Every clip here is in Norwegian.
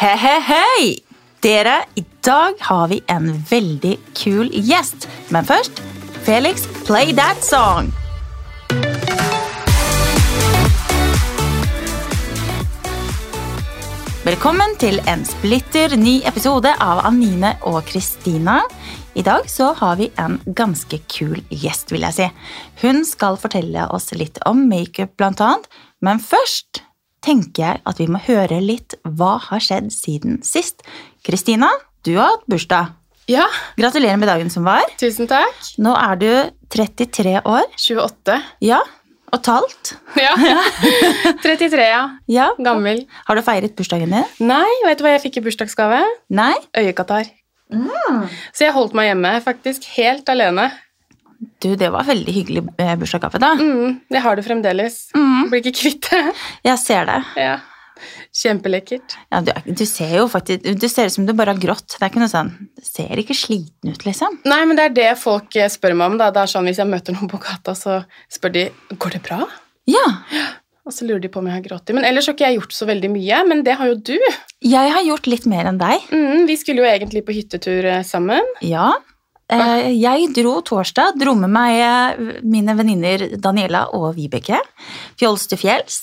Hei, hei, hei! Dere, i dag har vi en veldig kul gjest. Men først, Felix, play that song! Velkommen til en splitter ny episode av Anine og Kristina. I dag så har vi en ganske kul gjest, vil jeg si. Hun skal fortelle oss litt om makeup, blant annet. Men først tenker jeg at vi må høre litt hva har skjedd siden sist. Kristina, du har hatt bursdag. Ja, Gratulerer med dagen som var. tusen takk. Nå er du 33 år. 28. Ja, og talt. Ja. 33, ja. Ja. Gammel. Har du feiret bursdagen din? Nei, vet du hva jeg fikk i bursdagsgave? Nei? Øyekatarr. Så jeg holdt meg hjemme, faktisk helt alene. Du, det var veldig hyggelig bursdagsgave, da. Mm, jeg har det fremdeles. Mm. Blir ikke kvitt det. Jeg ser det. Ja. Kjempelekkert. Ja, du, du ser jo faktisk Du ser ut som du bare har grått. Det er ikke noe sånn ser ikke sliten ut, liksom. Nei, men det er det folk eh, spør meg om. da. Det er sånn Hvis jeg møter noen på gata, så spør de går det bra. Ja. Og så lurer de på om jeg har grått. Men ellers har ikke jeg gjort så veldig mye. Men det har jo du. Jeg har gjort litt mer enn deg. Mm, vi skulle jo egentlig på hyttetur eh, sammen. Ja. Eh, Jeg dro torsdag, dro med meg eh, mine venninner Daniela og Vibeke. Fjols til fjells.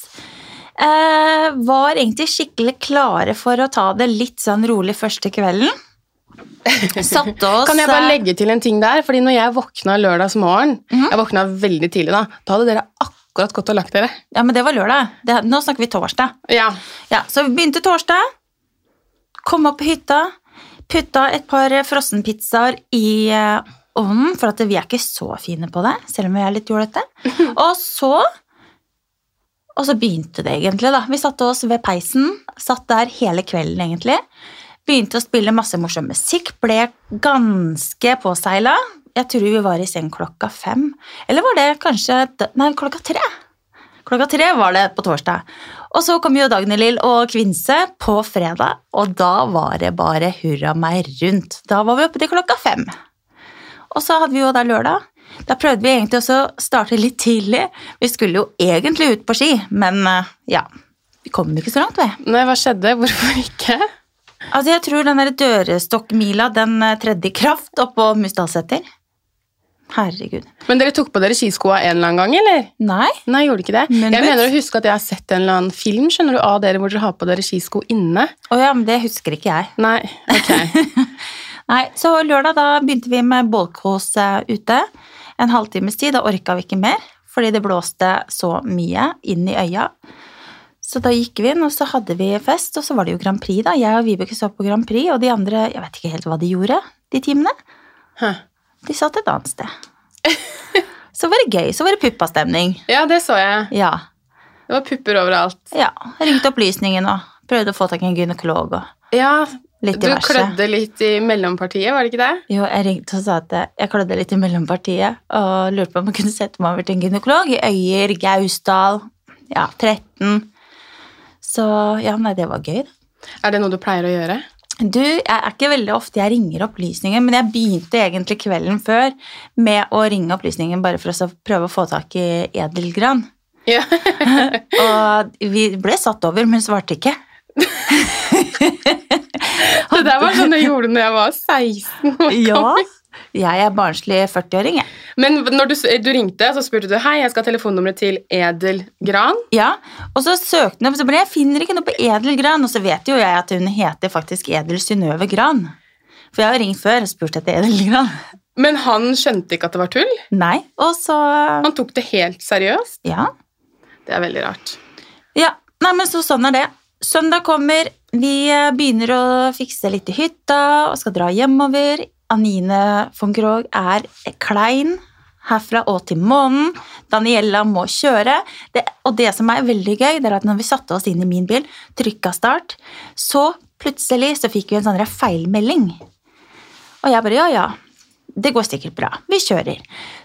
Eh, var egentlig skikkelig klare for å ta det litt sånn rolig første kvelden. Satte oss Kan jeg bare legge til en ting der? Fordi når jeg våkna lørdagsmorgen -hmm. Jeg våkna veldig tidlig da. Da hadde dere akkurat gått og lagt dere. Ja, men det var lørdag. Det, nå snakker vi torsdag. Ja. Ja, Så vi begynte torsdag. Kom opp på hytta. Putta et par frossenpizzaer i eh, ovnen, for at vi er ikke så fine på det, selv om vi er litt jålete. Og så Og så begynte det egentlig, da. Vi satte oss ved peisen. Satt der hele kvelden, egentlig. Begynte å spille masse morsom musikk. Ble ganske påseila. Jeg tror vi var i seng klokka fem. Eller var det kanskje Nei, klokka tre. Klokka tre var det på torsdag. Og så kom jo Dagnelill og Kvinse på fredag, og da var det bare hurra meg rundt. Da var vi oppe til klokka fem. Og så hadde vi jo da lørdag. Da prøvde vi egentlig også å starte litt tidlig. Vi skulle jo egentlig ut på ski, men eh, ja, vi kom jo ikke så langt, vi. Nei, hva skjedde? Hvorfor ikke? Altså, jeg tror den der dørestokkmila, den tredje tredde i kraft oppå Musdalseter. Herregud. Men dere tok på dere skiskoa en eller annen gang, eller? Nei, Nei, gjorde ikke det? Men jeg mener å huske at jeg har sett en eller annen film skjønner du, av dere hvor dere har på dere skisko inne. å ja, men det husker ikke jeg. Nei, ok. Nei, så lørdag da begynte vi med bolkos eh, ute. En halvtimes tid, da orka vi ikke mer, fordi det blåste så mye inn i øya. Så da gikk vi inn, og så hadde vi fest, og så var det jo Grand Prix da. Jeg og Vibeke så på Grand Prix, og de andre, jeg vet ikke helt hva de gjorde, de timene. Hæ. De satt et annet sted. Så var det gøy, så var det puppastemning. Ja, det så jeg. Ja, Det var pupper overalt. ja. Ringte opplysningen og prøvde å få tak i en gynekolog og Ja, litt du diverse. klødde litt i mellompartiet, var det ikke det? Jo, jeg ringte og sa at jeg klødde litt i mellompartiet og lurte på om jeg kunne sette meg over til en gynekolog i Øyer, Gausdal, ja, 13. Så ja, nei, det var gøy. Er det noe du pleier å gjøre? Du, jeg er ikke veldig ofte jeg ringer opplysningen, men jeg begynte egentlig kvelden før med å ringe opplysningen bare for å prøve å få tak i edelgran. Ja. Og vi ble satt over, men svarte ikke. Det der var sånn jeg gjorde når jeg var 16 år Ja, gammel. Jeg er barnslig 40-åring, jeg. Men når du, du ringte, så spurte du Hei, jeg skal ha telefonnummeret til Edel Gran. Ja, og så søkte hun så bare jeg finner ikke noe på Edel Gran, og så vet jo jeg at hun heter faktisk Edel Synnøve Gran. For jeg har ringt før og spurt etter Edel Gran. Men han skjønte ikke at det var tull. Nei, og så Han tok det helt seriøst. Ja. Det er veldig rart. ja. Nei, men så sånn er det. Søndag kommer, vi begynner å fikse litt i hytta og skal dra hjemover. Anine von Krogh er klein herfra og til månen. Daniela må kjøre. Det, og det som er veldig gøy, det er at når vi satte oss inn i min bil, trykka start, så plutselig så fikk vi en sånn feilmelding. Og jeg bare ja, ja, det går sikkert bra. Vi kjører.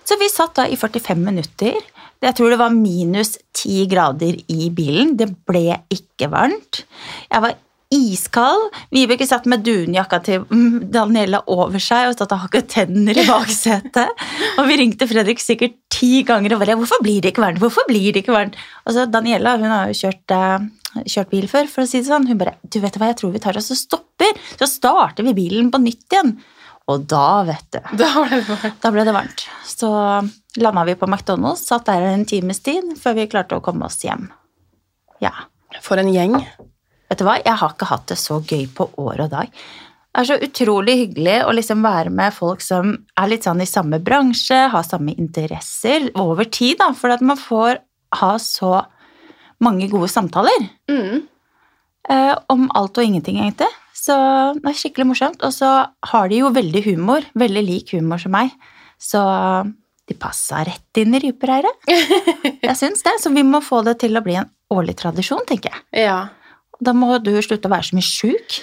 Så vi satt da i 45 minutter. Jeg tror det var minus 10 grader i bilen. Det ble ikke varmt. Jeg var iskald. Vibeke satt med dunjakka til Daniela over seg og satt og hakket tenner i baksetet. Og vi ringte Fredrik sikkert ti ganger og bare 'Hvorfor blir det ikke varmt?' Hvorfor blir det ikke varmt? Altså, Daniela hun har jo kjørt eh, kjørt bil før, for å si det sånn. Hun bare 'Du vet hva, jeg tror vi tar oss og stopper, så starter vi bilen på nytt igjen'. Og da, vet du, Da ble det varmt. da ble det varmt. Så landa vi på McDonald's, satt der en times tid før vi klarte å komme oss hjem. Ja. For en gjeng. Vet du hva, jeg har ikke hatt det så gøy på år og dag. Det er så utrolig hyggelig å liksom være med folk som er litt sånn i samme bransje, har samme interesser over tid, da, for at man får ha så mange gode samtaler Mm. eh, om alt og ingenting, egentlig. Så det er skikkelig morsomt. Og så har de jo veldig humor, veldig lik humor som meg. Så de passa rett inn i rypereiret. Jeg syns det, så vi må få det til å bli en årlig tradisjon, tenker jeg. Ja. Da må du slutte å være så mye sjuk.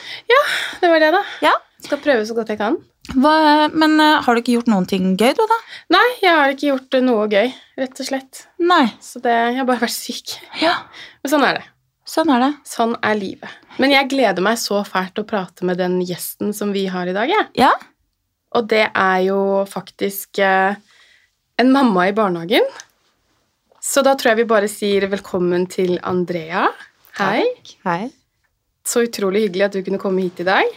Det var det, da. Ja. Skal prøve så godt jeg kan. Hva, men eh, har du ikke gjort noen ting gøy, du, da? Nei, jeg har ikke gjort noe gøy, rett og slett. Nei. Så det, jeg har bare vært syk. Ja, Men sånn er det. sånn er det. Sånn er livet. Men jeg gleder meg så fælt å prate med den gjesten som vi har i dag, jeg. Ja. Og det er jo faktisk eh, en mamma i barnehagen. Så da tror jeg vi bare sier velkommen til Andrea. Hei. Hei. Så utrolig hyggelig at du kunne komme hit i dag.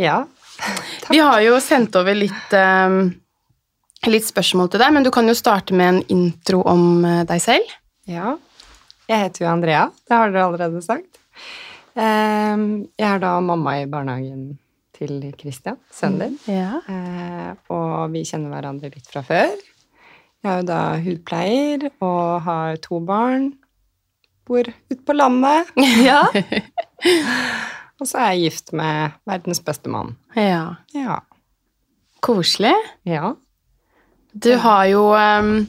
Ja. Vi har jo sendt over litt, eh, litt spørsmål til deg, men du kan jo starte med en intro om eh, deg selv. ja. Jeg heter jo Andrea, det har dere allerede sagt. Ehm, Jeg er da mamma i barnehagen til Christian, sønnen din. Ja. Eh, Og vi kjenner hverandre litt fra før. Jeg er jo da hudpleier og har to barn. Bor ute på landet. Ja. Og så er jeg gift med verdens beste mann. ja. Ja. Koselig. Ja. Du har jo ehm,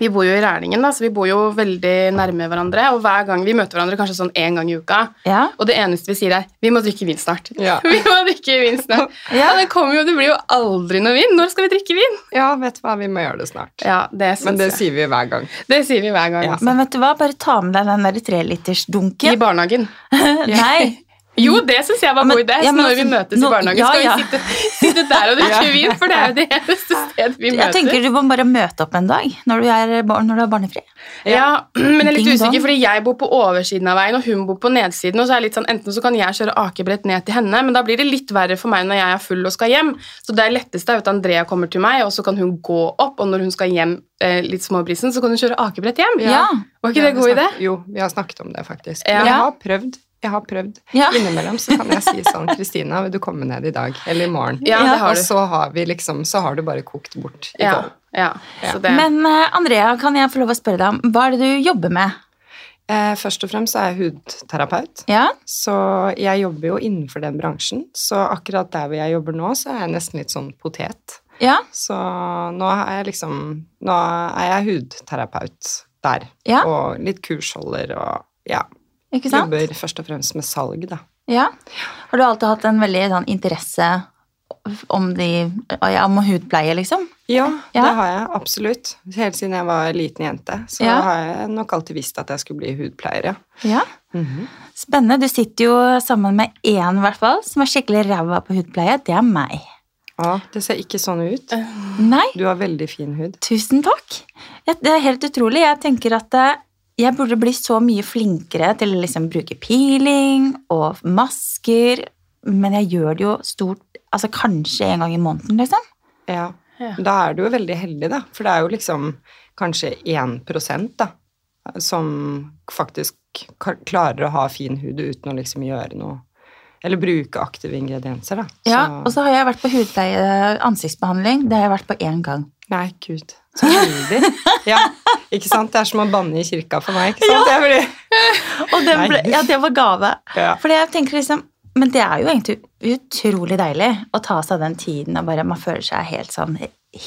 Vi bor jo i Rælingen, da, så vi bor jo veldig nærme hverandre. Og hver gang vi møter hverandre, kanskje sånn én gang i uka, Ja. og det eneste vi sier, er 'Vi må drikke vin snart'. Ja. vi må drikke vin snart. Ja. Det kommer jo, det blir jo aldri noe vin. Når skal vi drikke vin? ja, vet du hva, vi må gjøre det snart. Ja, det synes Men det jeg. sier vi hver gang. Det sier vi hver gang. Ja. altså. Men vet du hva, bare ta med deg den der I barnehagen. Nei. Jo, det syns jeg var Ja, god idé. ja, når vi altså, møtes nå- i barnehagen, ja, skal ja. vi sitte, sitte der og drikke Ja. vin, for det er jo det eneste stedet vi Jeg møtes. tenker du må bare møte opp en dag når du er, barn, når du er barnefri. Ja, men jeg er litt Ding dong. usikker, fordi jeg bor på oversiden av veien, og hun bor på nedsiden, og så er det litt sånn, enten så kan jeg kjøre akebrett ned til henne, men da blir det litt verre for meg når jeg er full og skal hjem. Så det er letteste er at Andrea kommer til meg, og så kan hun gå opp, og når hun skal hjem eh, litt småbrisen, så kan hun kjøre akebrett hjem. Ja. Var ikke Ja, det god idé? Jo, vi har snakket om det, faktisk. Ja. Men jeg har prøvd. Jeg har prøvd. Ja. Innimellom så kan jeg si sånn Kristina, vil du komme ned i dag? Eller i morgen? Ja, det har du. Og så har vi liksom Så har du bare kokt bort i Ja, ja, ja, så det. Men eh, Andrea, kan jeg få lov å spørre deg om hva er det du jobber med? Eh, først og fremst er jeg hudterapeut, Ja? så jeg jobber jo innenfor den bransjen. Så akkurat der hvor jeg jobber nå, så er jeg nesten litt sånn potet. Ja? Så nå er jeg liksom Nå er jeg hudterapeut der. Ja. Og litt kursholder og ja. Ikke sant? Jobber først og fremst med salg, da. Ja. Har du alltid hatt en veldig sånn, interesse om, de, om hudpleie, liksom? Ja, Ja. det har jeg absolutt. Helt siden jeg var liten jente, så Ja. har jeg nok alltid visst at jeg skulle bli hudpleier, ja. Ja. Spennende. Du sitter jo sammen med én, i hvert fall, som er skikkelig ræva på hudpleie. Det er meg. Ja, det ser ikke sånn ut. Nei, Du har veldig fin hud. tusen takk. Det er helt utrolig. Jeg tenker at eh, jeg burde bli så mye flinkere til å liksom bruke peeling og masker, men jeg gjør det jo stort Altså kanskje en gang i måneden, liksom. Ja. Da er du jo veldig heldig, da. For det er jo liksom kanskje 1% da, som faktisk klarer å ha fin hud uten å liksom gjøre noe Eller bruke aktive ingredienser, da. Ja, Og så har jeg vært på hudpleie ansiktsbehandling. Det har jeg vært på én gang. Nei, gud. Så heldig. Ja, ikke sant? Det er som å banne i kirka for meg, ikke sant? Jeg blir... Og det, ble, ja, det var gave. Ja. Fordi jeg tenker liksom Men det er jo egentlig utrolig deilig å ta seg den tiden og bare Man føler seg helt sånn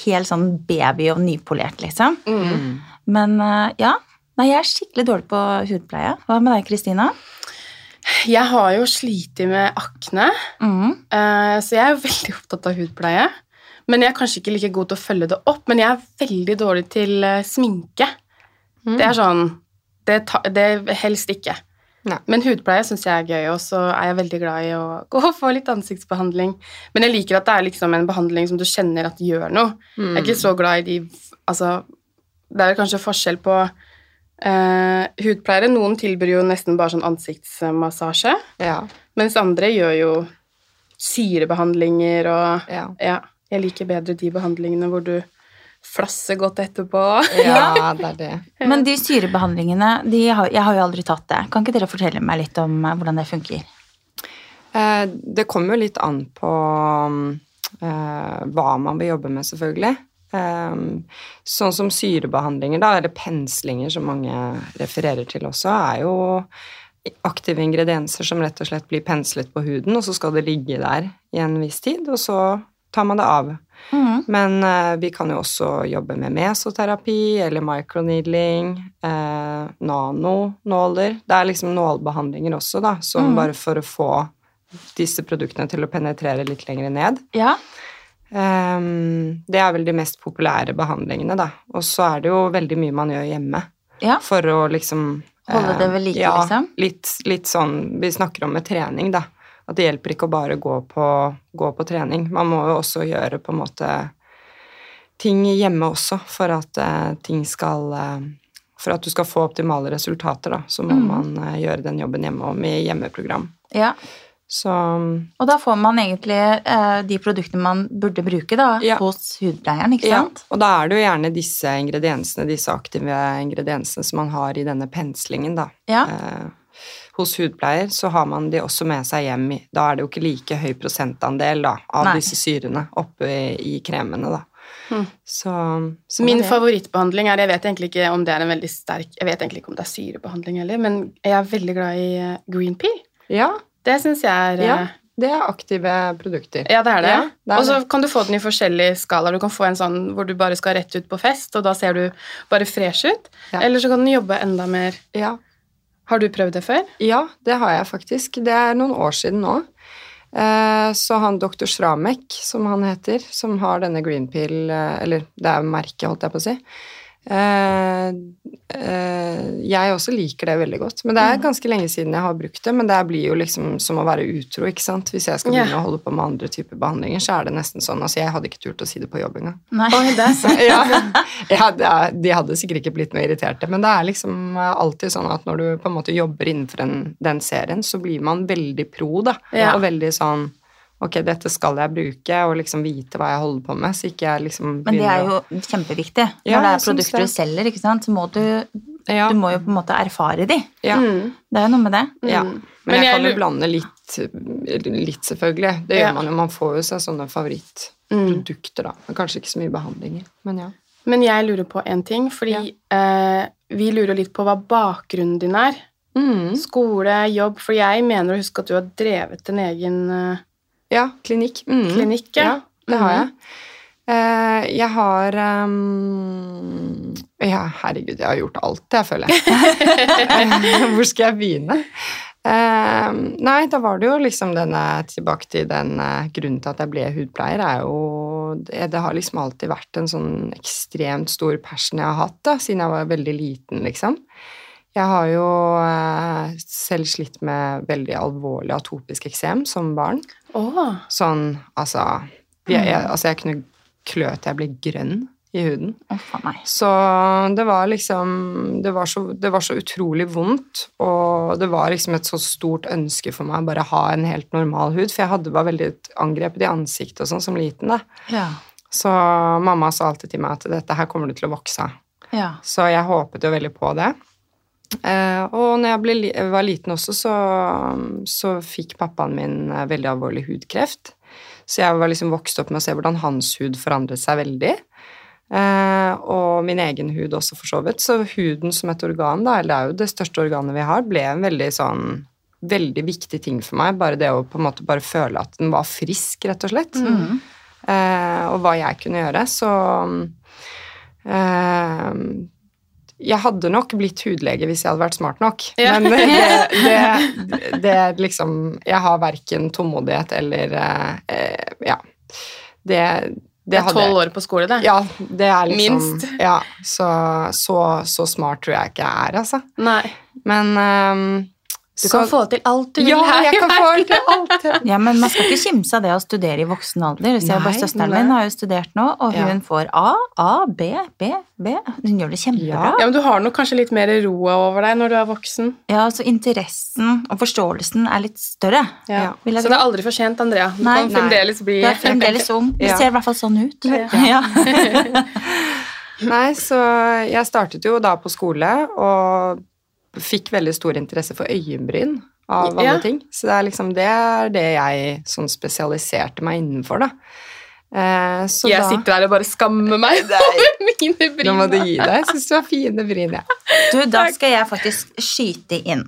Helt sånn baby og nypolert, liksom. Mm. Men eh, ja. Nei, jeg er skikkelig dårlig på hudpleie. Hva med deg, Kristina? Jeg har jo slitt med akne, Mm. eh, så jeg er jo veldig opptatt av hudpleie. Men jeg er kanskje ikke like god til å følge det opp, men jeg er veldig dårlig til eh, sminke. Det er sånn Det, ta, det helst ikke. Nei. Men hudpleie syns jeg er gøy, og så er jeg veldig glad i å gå og få litt ansiktsbehandling. Men jeg liker at det er liksom en behandling som du kjenner at gjør noe. Jeg er ikke så glad i de Altså, det er kanskje forskjell på Eh, hudpleiere, noen tilbyr jo nesten bare sånn ansiktsmassasje, Ja. mens andre gjør jo syrebehandlinger og Ja. Ja, jeg liker bedre de behandlingene hvor du flasser godt etterpå. ja, det er det. Men de syrebehandlingene, de har, jeg har jo aldri tatt det. Kan ikke dere fortelle meg litt om eh, hvordan det funker? Eh, det kommer jo litt an på eh, hva man vil jobbe med, selvfølgelig. Sånn som syrebehandlinger, da, eller penslinger som mange refererer til også, er jo aktive ingredienser som rett og slett blir penslet på huden, og så skal det ligge der i en viss tid, og så tar man det av. Mm. Men uh, vi kan jo også jobbe med mesoterapi eller microneedling, uh, nanonåler. Det er liksom nålbehandlinger også, da, som mm. bare for å få disse produktene til å penetrere litt lenger ned. Ja. Um, det er vel de mest populære behandlingene, da. Og så er det jo veldig mye man gjør hjemme ja. for å liksom Holde det eh, ved like, ja, liksom? Litt, litt sånn Vi snakker om med trening, da. At det hjelper ikke å bare gå på, gå på trening. Man må jo også gjøre på en måte ting hjemme også for at eh, ting skal eh, For at du skal få optimale resultater, da, så må Mm. man eh, gjøre den jobben hjemme og med hjemmeprogram. ja. Så Og da får man egentlig eh, de produktene man burde bruke da, Ja. hos hudpleieren, ikke sant? Ja, og da er det jo gjerne disse ingrediensene, disse aktive ingrediensene som man har i denne penslingen, da. Ja. Eh, hos hudpleier så har man de også med seg hjem. Da er det jo ikke like høy prosentandel da, av Nei. disse syrene oppe i, i kremene, da. Mm. Så, så Min favorittbehandling er Jeg vet egentlig ikke om det er en veldig sterk Jeg vet egentlig ikke om det er syrebehandling heller, men jeg er veldig glad i eh, green pea. Ja, Det syns jeg er ja, eh, det er aktive produkter. Ja, det er det. Ja, og så kan du få den i forskjellige skalaer. Du kan få en sånn hvor du bare skal rett ut på fest, og da ser du bare fresh ut. Ja. Eller så kan den jobbe enda mer. Ja, Har du prøvd det før? Ja, det har jeg faktisk. Det er noen år siden nå. Eh, Så han doktor Shramek, som han heter, som har denne green pill eh, Eller det er merket, holdt jeg på å si. Eh, eh, Jeg også liker det veldig godt. Men det er ganske lenge siden jeg har brukt det. Men det blir jo liksom som å være utro, ikke sant. Hvis jeg skal begynne begynne å holde på med andre typer behandlinger, så er det nesten sånn. Altså, jeg hadde ikke turt å si det på jobb engang. Nei. Det er sant. ja, ja det er, de hadde sikkert ikke blitt noe irriterte, men det er liksom alltid sånn at når du på en måte jobber innenfor en, den serien, så blir man veldig pro, da. Ja. Og veldig sånn Ok, dette skal jeg bruke, og liksom vite hva jeg holder på med, så ikke jeg liksom Men det er jo kjempeviktig. Når Ja, det er produkter det. du selger, ikke sant, så må du, ja, du må jo på en måte erfare de. ja, Mm. Det er jo noe med det. ja. Mm. Men, Men jeg, jeg kan jo blande litt, litt selvfølgelig. Det Ja. gjør man jo. Man får jo seg sånne Mm. favorittprodukter, da. Men kanskje ikke så mye behandlinger. Men ja. Men jeg lurer på en ting, fordi eh, vi lurer litt på hva bakgrunnen din er. Mm. Skole, jobb. For jeg mener å huske at du har drevet en egen eh, Ja, klinikk. Mm. klinikk. Ja, det har jeg. Uh, jeg har um, Ja, herregud, jeg har gjort alt, jeg føler jeg. Hvor skal jeg begynne? Uh, nei, da var det jo liksom denne Tilbake til den eh, grunnen til at jeg ble hudpleier, er jo det, det har liksom alltid vært en sånn ekstremt stor passion jeg har hatt, da, siden jeg var veldig liten, liksom. Jeg har jo eh, selv slitt med veldig alvorlig atopisk eksem som barn. Åh, Sånn, altså jeg, jeg, altså jeg kunne klø til jeg ble grønn i huden. Oh. Så det var liksom det var, så, det var så utrolig vondt, og det var liksom et så stort ønske for meg å bare ha en helt normal hud, for jeg hadde, var veldig angrepet i ansiktet og sånn som liten. da. Ja. Så mamma sa alltid til meg at dette her kommer du til å vokse av. ja. Så jeg håpet jo veldig på det. Eh, og når jeg ble, var liten også, så, så fikk pappaen min eh, veldig alvorlig hudkreft. Så jeg var liksom vokst opp med å se hvordan hans hud forandret seg veldig. Eh, og min egen hud også, for så vidt. Så huden som et organ, da, eller det er jo det største organet vi har, ble en veldig sånn Veldig viktig ting for meg. Bare det å på en måte bare føle at den var frisk, rett og slett. Mm. Eh, og hva jeg kunne gjøre. Så eh, Jeg hadde nok blitt hudlege hvis jeg hadde vært smart nok. Ja. Men det, det, det liksom Jeg har verken tålmodighet eller eh, Ja. Det, det er tolv år på skole, det. Ja, det er liksom Minst. Ja, så, så, så smart tror jeg ikke jeg er, altså. Nei. Men ehm, Du kan få til alt du vil Ja, her jeg kan få til alt. jeg- Ja, men man skal ikke kimse av det å studere i voksen alder. Du ser bare Søsteren min har jo studert nå, og Ja. hun får A, A, B, B, B. Hun gjør det kjempebra. Ja. Ja, men Du har nok kanskje litt mer roa over deg når du er voksen. Ja, så interessen og forståelsen er litt større. Ja. Ja. Vil jeg Så det er aldri for sent, Andrea. Du Nei. kan fremdeles bli Du er fremdeles ung. Du ser i hvert fall sånn ut. Ja. Ja. Nei, så jeg startet jo da på skole og fikk veldig stor interesse for øyenbryn av alle Ja. ting. Så det er liksom det er det jeg sånn spesialiserte meg innenfor, da. Eh, så Jeg da sitter der og bare skammer meg over mine bryn. Nå må du gi deg. Jeg syns du har fine bryn, jeg. Du, da skal jeg faktisk skyte inn.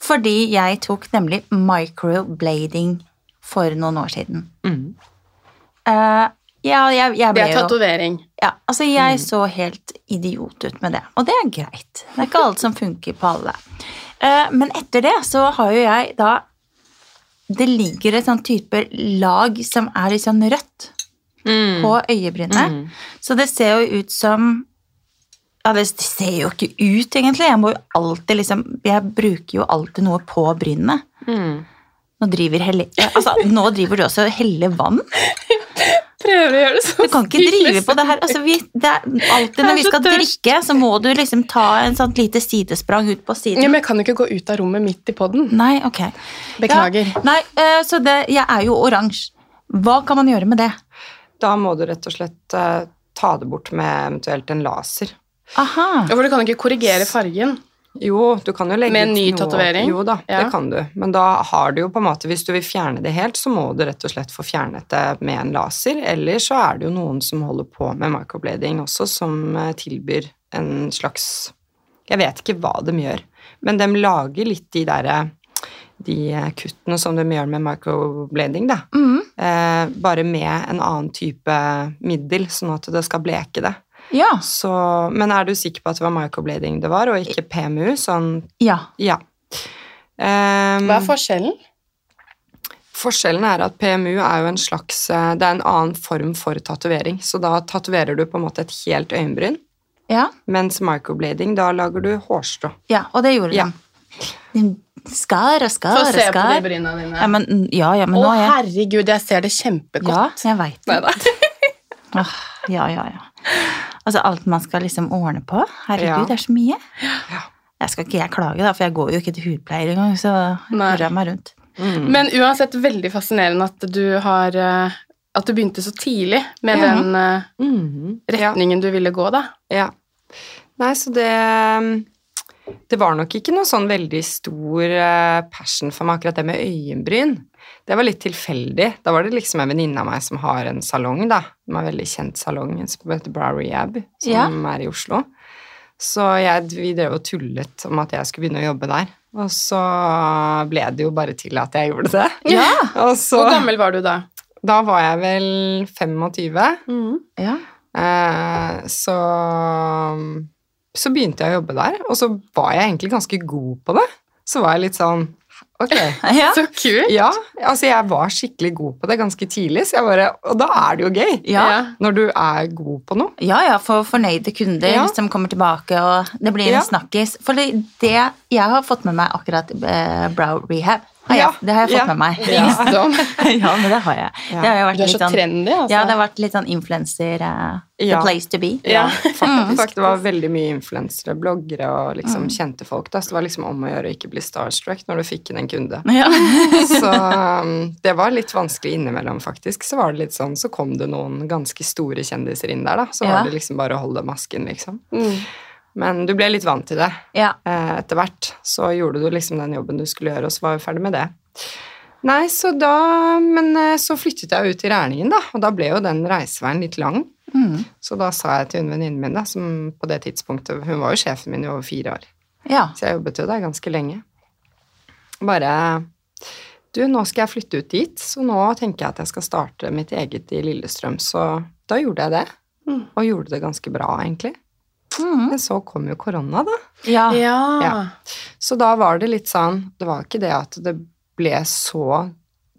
Fordi jeg tok nemlig microblading for noen år siden. Mm. Eh, ja, jeg, jeg Det er jo tatovering. Ja, altså Jeg så helt idiot ut med det, og det er greit. Det er ikke alt som funker på alle. Eh, men etter det så har jo jeg da Det ligger et sånn type lag som er litt sånn rødt Mm. på øyebrynet. Så det ser jo ut som Ja, det ser jo ikke ut, egentlig. Jeg må jo alltid liksom Jeg bruker jo alltid noe på brynet. Mm. Nå driver, helle, altså, nå driver du også og heller vann. Prøver å gjøre det så Du kan ikke drive på det her. Altså, vi, det er alltid når vi skal tørst. drikke, så må du liksom ta en sånn lite sidesprang ut på siden. Ja, men jeg kan jo ikke gå ut av rommet midt i poden. Nei, ok. Beklager. Ja, nei, eh, så det, jeg er jo oransje. Hva kan man gjøre med det? Da må du rett og slett uh, ta det bort med eventuelt en laser. Aha. Ja, For du kan ikke korrigere fargen. Jo, du kan jo legge Med en ny tatovering? Jo da, Ja. det kan du. Men da har du jo på en måte, hvis du vil fjerne det helt, så må du rett og slett få fjernet det med en laser. Eller så er det jo noen som holder på med microblading også, som eh, tilbyr en slags Jeg vet ikke hva de gjør, men de lager litt de derre de kuttene som de gjør med microblading, da. Mm. Eh, bare med en annen type middel, sånn at det skal bleke det. Ja. Så, men er du sikker på at det var microblading det var, og ikke PMU? Sånn, ja. ja. Um, Hva er forskjellen? forskjellen er at PMU er jo en slags eh, Det er en annen form for tatovering. Så da tatoverer du på en måte et helt øyenbryn, Ja. mens microblading, da lager du hårstrå. ja, og det gjorde Ja. de. Skar og Få skar Få se på de skar. bryna dine. Ja, men, ja, ja, men Å, nå er jeg herregud, jeg ser det kjempegodt. Ja, jeg veit det. Ja, ja, ja. Altså alt man skal liksom ordne på. Herregud, Ja. det er så mye. Ja. Jeg skal ikke jeg klage, da, for jeg går jo ikke til hudpleier engang, så hører jeg meg rundt. Mm. Men uansett veldig fascinerende at du har eh, At du begynte så tidlig med Ja. den. Ja. retningen du ville gå, da. Ja. Nei, så det Det var nok ikke noe sånn veldig stor eh, passion for meg, akkurat det med øyenbryn. Det var litt tilfeldig. Da var det liksom en venninne av meg som har en salong, da. En veldig kjent salong, som heter Brow Rehab, som Ja. er i Oslo. Så jeg, vi drev og tullet om at jeg skulle begynne å jobbe der. Og så ble det jo bare til at jeg gjorde det. Ja. Og så Hvor gammel var du da? Da var jeg vel 25. ja. Eh, så så begynte jeg å jobbe der, og så var jeg egentlig ganske god på det. Så var jeg litt sånn Ok. Ja. Så kult! Ja, altså jeg var skikkelig god på det ganske tidlig, så jeg bare Og da er det jo gøy. Ja. Når du er god på noe. Ja, ja, for fornøyde kunder Ja. som kommer tilbake, og det blir en Ja. snakkis. For det, det jeg har fått med meg akkurat eh, brow rehab, har jeg, Ja. det har jeg fått Ja. med meg. Ja. Ja, men det har jeg. Ja. Det har jo vært Du er så sånn, trendy, altså. ja, det har vært litt sånn influencer uh, Ja. The place to be. Ja. Faktisk. Det var veldig mye influensere, bloggere og liksom Mm. kjente folk. Da. Så det var liksom om å gjøre å ikke bli starstruck når du fikk inn en kunde. Ja. Så um, det var litt vanskelig innimellom, faktisk. Så var det litt sånn, så kom det noen ganske store kjendiser inn der, da. Så Ja. var det liksom bare å holde masken, liksom. Mm. Men du ble litt vant til det ja. eh, etter hvert. Så gjorde du liksom den jobben du skulle gjøre, og så var vi ferdig med det. Nei, så da Men eh, så flyttet jeg ut i Rælingen, da, og da ble jo den reiseveien litt lang. Mm. Så da sa jeg til hun venninnen min, da, som på det tidspunktet Hun var jo sjefen min i over fire år, ja. så jeg jobbet jo der ganske lenge. Bare Du, nå skal jeg flytte ut dit, så nå tenker jeg at jeg skal starte mitt eget i Lillestrøm. Så da gjorde jeg det. Mm. Og gjorde det ganske bra, egentlig. Mm. Men så kom jo korona, da. ja. Ja. Ja. Så da var det litt sånn Det var ikke det at det ble så,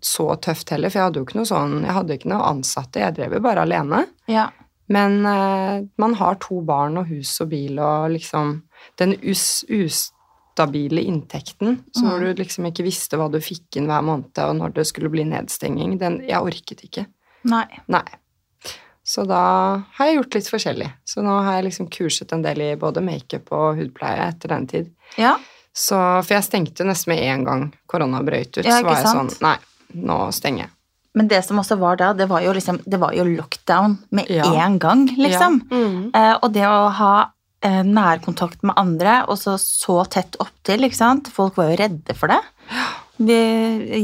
så tøft heller, for jeg hadde jo ikke noe sånn Jeg hadde ikke noe ansatte, jeg drev jo bare alene. ja. Men eh, man har to barn og hus og bil og liksom Den us, ustabile inntekten, så Mm. du liksom ikke visste hva du fikk inn hver måned, og når det skulle bli nedstenging, den Jeg orket ikke. Nei. Nei. Så da har jeg gjort litt forskjellig. Så nå har jeg liksom kurset en del i både makeup og hudpleie etter den tid. Ja. Så, for jeg stengte nesten med en gang korona brøyt ut. Ja, så var jeg sant? sånn Nei, nå stenger jeg. Men det som også var da, det var jo liksom Det var jo lockdown med Ja. en gang, liksom. Mm. Eh, og det å ha eh, nærkontakt med andre, og så så tett opptil, ikke sant. Folk var jo redde for det. Vi,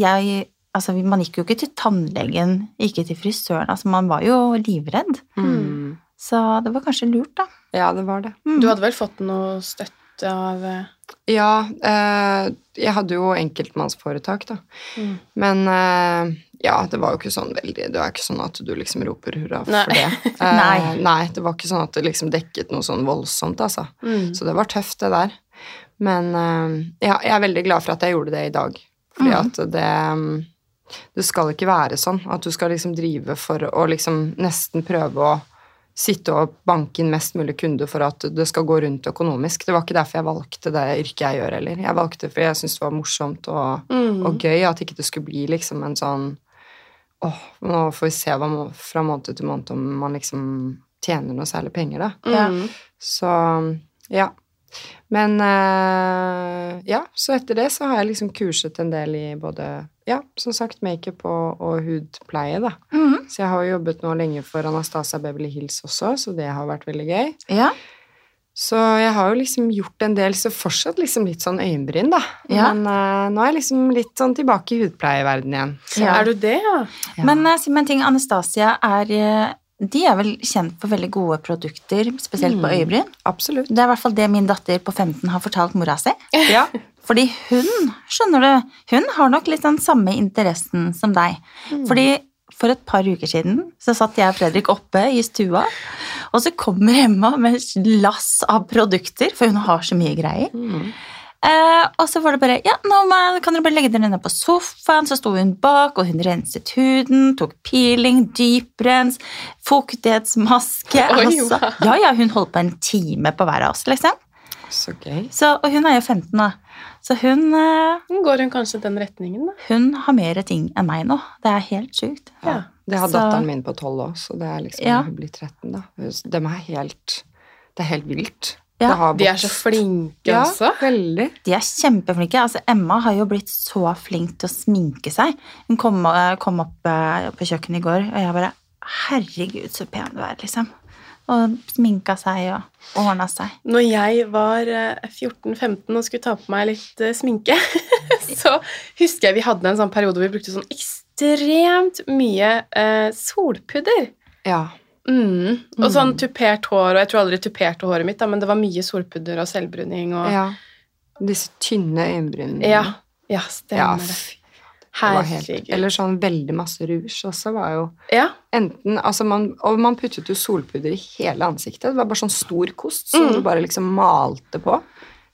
jeg Altså, man gikk jo ikke til tannlegen, ikke til frisøren. Altså, man var jo livredd. Mm. Så det var kanskje lurt, da. Ja, det var det. Mm. Du hadde vel fått noe støtte av eh, Ja, eh, jeg hadde jo enkeltmannsforetak, da. Mm. Men eh, ja, det var jo ikke sånn veldig Det var ikke sånn at du liksom roper hurra for Nei. det. Eh, Nei. nei, det var ikke sånn at det liksom dekket noe sånn voldsomt, altså. mm. Så det var tøft, det der. Men eh, ja, jeg er veldig glad for at jeg gjorde det i dag. Fordi Mhm. at det mm, Det skal ikke være sånn at du skal liksom drive for å liksom nesten prøve å sitte og banke inn mest mulig kunder for at det skal gå rundt økonomisk. Det var ikke derfor jeg valgte det yrket jeg gjør heller. Jeg valgte fordi jeg syntes det var morsomt og, Mm. og gøy, at ikke det skulle bli liksom en sånn Åh, nå får vi se hva fra måned til måned om man liksom tjener noe særlig penger, da. Mm. Så ja. Men eh, ja, så etter det så har jeg liksom kurset en del i både ja, som sagt makeup og, og hudpleie, da. Mhm. Så jeg har jo jobbet nå lenge for Anastasia Beverly Hills også, så det har vært veldig gøy. Ja. Så jeg har jo liksom gjort en del, så fortsatt liksom litt sånn øyenbryn, da. Ja. Men uh, nå er jeg liksom litt sånn tilbake i hudpleieverdenen igjen. Så, Ja. Er du det, ja? Ja. Men uh, si meg en ting, Anastasia er De er vel kjent for veldig gode produkter, spesielt på Mm. øyebryn? Absolutt. Det er i hvert fall det min datter på 15 har fortalt mora si. Ja. Fordi hun, skjønner du, hun har nok litt den samme interessen som deg. Fordi for et par uker siden så satt jeg og Fredrik oppe i stua, og så kommer Emma med lass av produkter, for hun har så mye greier. Mm. Eh, og så var det bare Ja, nå må- kan dere bare legge dere ned på sofaen. Så sto hun bak, og hun renset huden, tok peeling, dyprens, fuktighetsmaske. Oi, altså. Ja, ja, hun holdt på en time på hver av oss, liksom. Så gøy. Så, og hun er jo 15 da. Så hun, eh, Går hun kanskje den retningen, da? hun har mer ting enn meg nå. Det er helt sjukt. Ja. Det har Så- datteren min på tolv år, så det er liksom Ja. hun blir 13, da. De er helt Det er helt vilt. Ja, De er så flinke ja, også. veldig. De er kjempeflinke. Altså, Emma har jo blitt så flink til å sminke seg. Hun kom, eh, kom opp eh, på kjøkkenet i går, og jeg bare Herregud, så pen du er, liksom. Og sminka seg og ordna seg. Når jeg var eh, 14-15 og skulle ta på meg litt eh, sminke, så husker jeg vi hadde en sånn periode hvor vi brukte sånn ekstremt mye eh, solpudder. Ja. Mm. Og sånn tupert hår, og jeg tror aldri tuperte håret mitt, da, men det var mye solpudder og selvbruning og ja. Disse tynne øyenbrynene. Ja, ja stemmer det. Ja, Herregud. eller sånn veldig masse rouge også var jo Ja, enten altså man, Og man puttet jo solpudder i hele ansiktet. Det var bare sånn stor kost som Mm. du bare liksom malte på.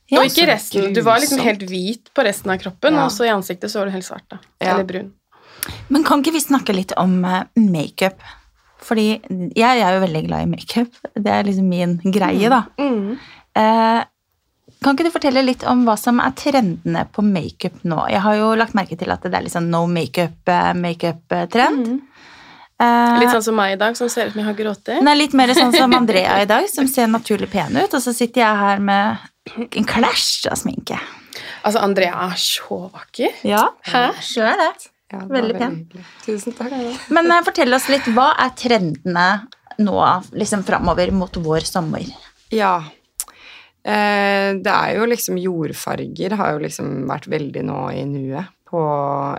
Ja, og ikke resten. Du var liksom helt hvit på resten av kroppen, Ja. og så i ansiktet så var du helt svart. da. Ja. Eller brun. Men kan ikke vi snakke litt om eh, makeup? Fordi jeg er jo veldig glad i makeup. Det er liksom min greie, da. Mm. Eh, kan ikke du fortelle litt om hva som er trendene på makeup nå? Jeg har jo lagt merke til at det er litt sånn no makeup-makeup-trend. Mm. Eh, Litt sånn som meg i dag, som ser ut som jeg har grått. Er litt mer sånn som Andrea i dag, som ser naturlig pen ut. Og så sitter jeg her med en klæsj av sminke. Altså, Andrea er så vakker. Ja, Hæ? er det. Ja, Veldig pen. Tusen takk. Men eh, fortell oss litt, hva er trendene nå liksom framover mot vår sommer? Ja. Eh, det er jo liksom jordfarger har jo liksom vært veldig nå i nuet på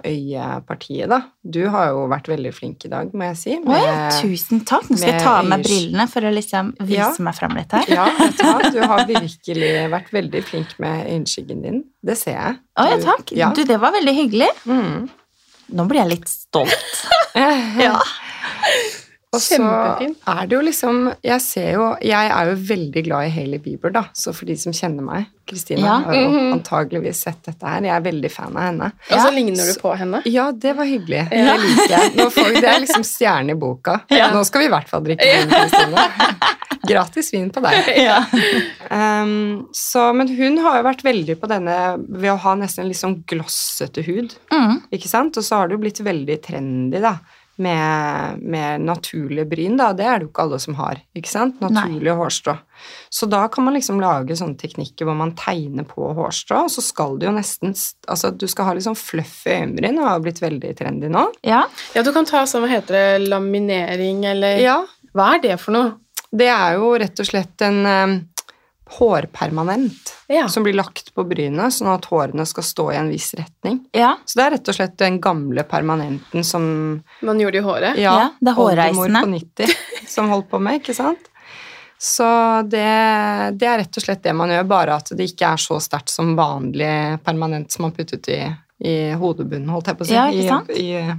øyepartiet, da. Du har jo vært veldig flink i dag, må jeg si. Med, Oi, tusen takk. Nå skal jeg ta av meg brillene for å liksom vise Ja. meg fram litt her. Ja, vet du hva? Du har virkelig vært veldig flink med øyenskyggen din. Det ser jeg. Å ja, Du- takk. Du, det var veldig hyggelig. Mm. Nå blir jeg litt stolt. ja. Og så Kjempefint. er det jo liksom Jeg ser jo Jeg er jo veldig glad i Hailey Bieber, da. Så for de som kjenner meg Kristine Ja. har jo Mhm. antageligvis sett dette her. Jeg er veldig fan av henne. Og så ligner du på henne. Ja, det var hyggelig. Ja. Det liker jeg. Nå får vi, det er liksom stjerne i boka. Ja. Nå skal vi i hvert fall drikke vin, Kristine. Gratis vin på deg. Ja. Um, så, men hun har jo vært veldig på denne ved å ha nesten en litt sånn glossete hud. Mm. Ikke sant? Og så har det jo blitt veldig trendy, da. Med, med naturlige bryn, da. Det er det jo ikke alle som har. ikke sant? Naturlige hårstrå. Så da kan man liksom lage sånne teknikker hvor man tegner på hårstrå, og så skal du jo nesten Altså, du skal ha litt sånn fluffy øyenbryn, og har blitt veldig trendy nå. ja. Ja, du kan ta sånn, hva heter det, laminering, eller Ja. Hva er det for noe? Det er jo rett og slett en um, hårpermanent Ja. som blir lagt på brynet, sånn at hårene skal stå i en viss retning. ja. Så det er rett og slett den gamle permanenten som Man gjorde i håret. Ja, det er hårreisende. oldemor på 90 som holdt på med, ikke sant? Så det, det er rett og slett det man gjør, bare at det ikke er så sterkt som vanlig permanent som man puttet i, i hodebunnen, holdt jeg på å si. Ja, ikke sant? I, i,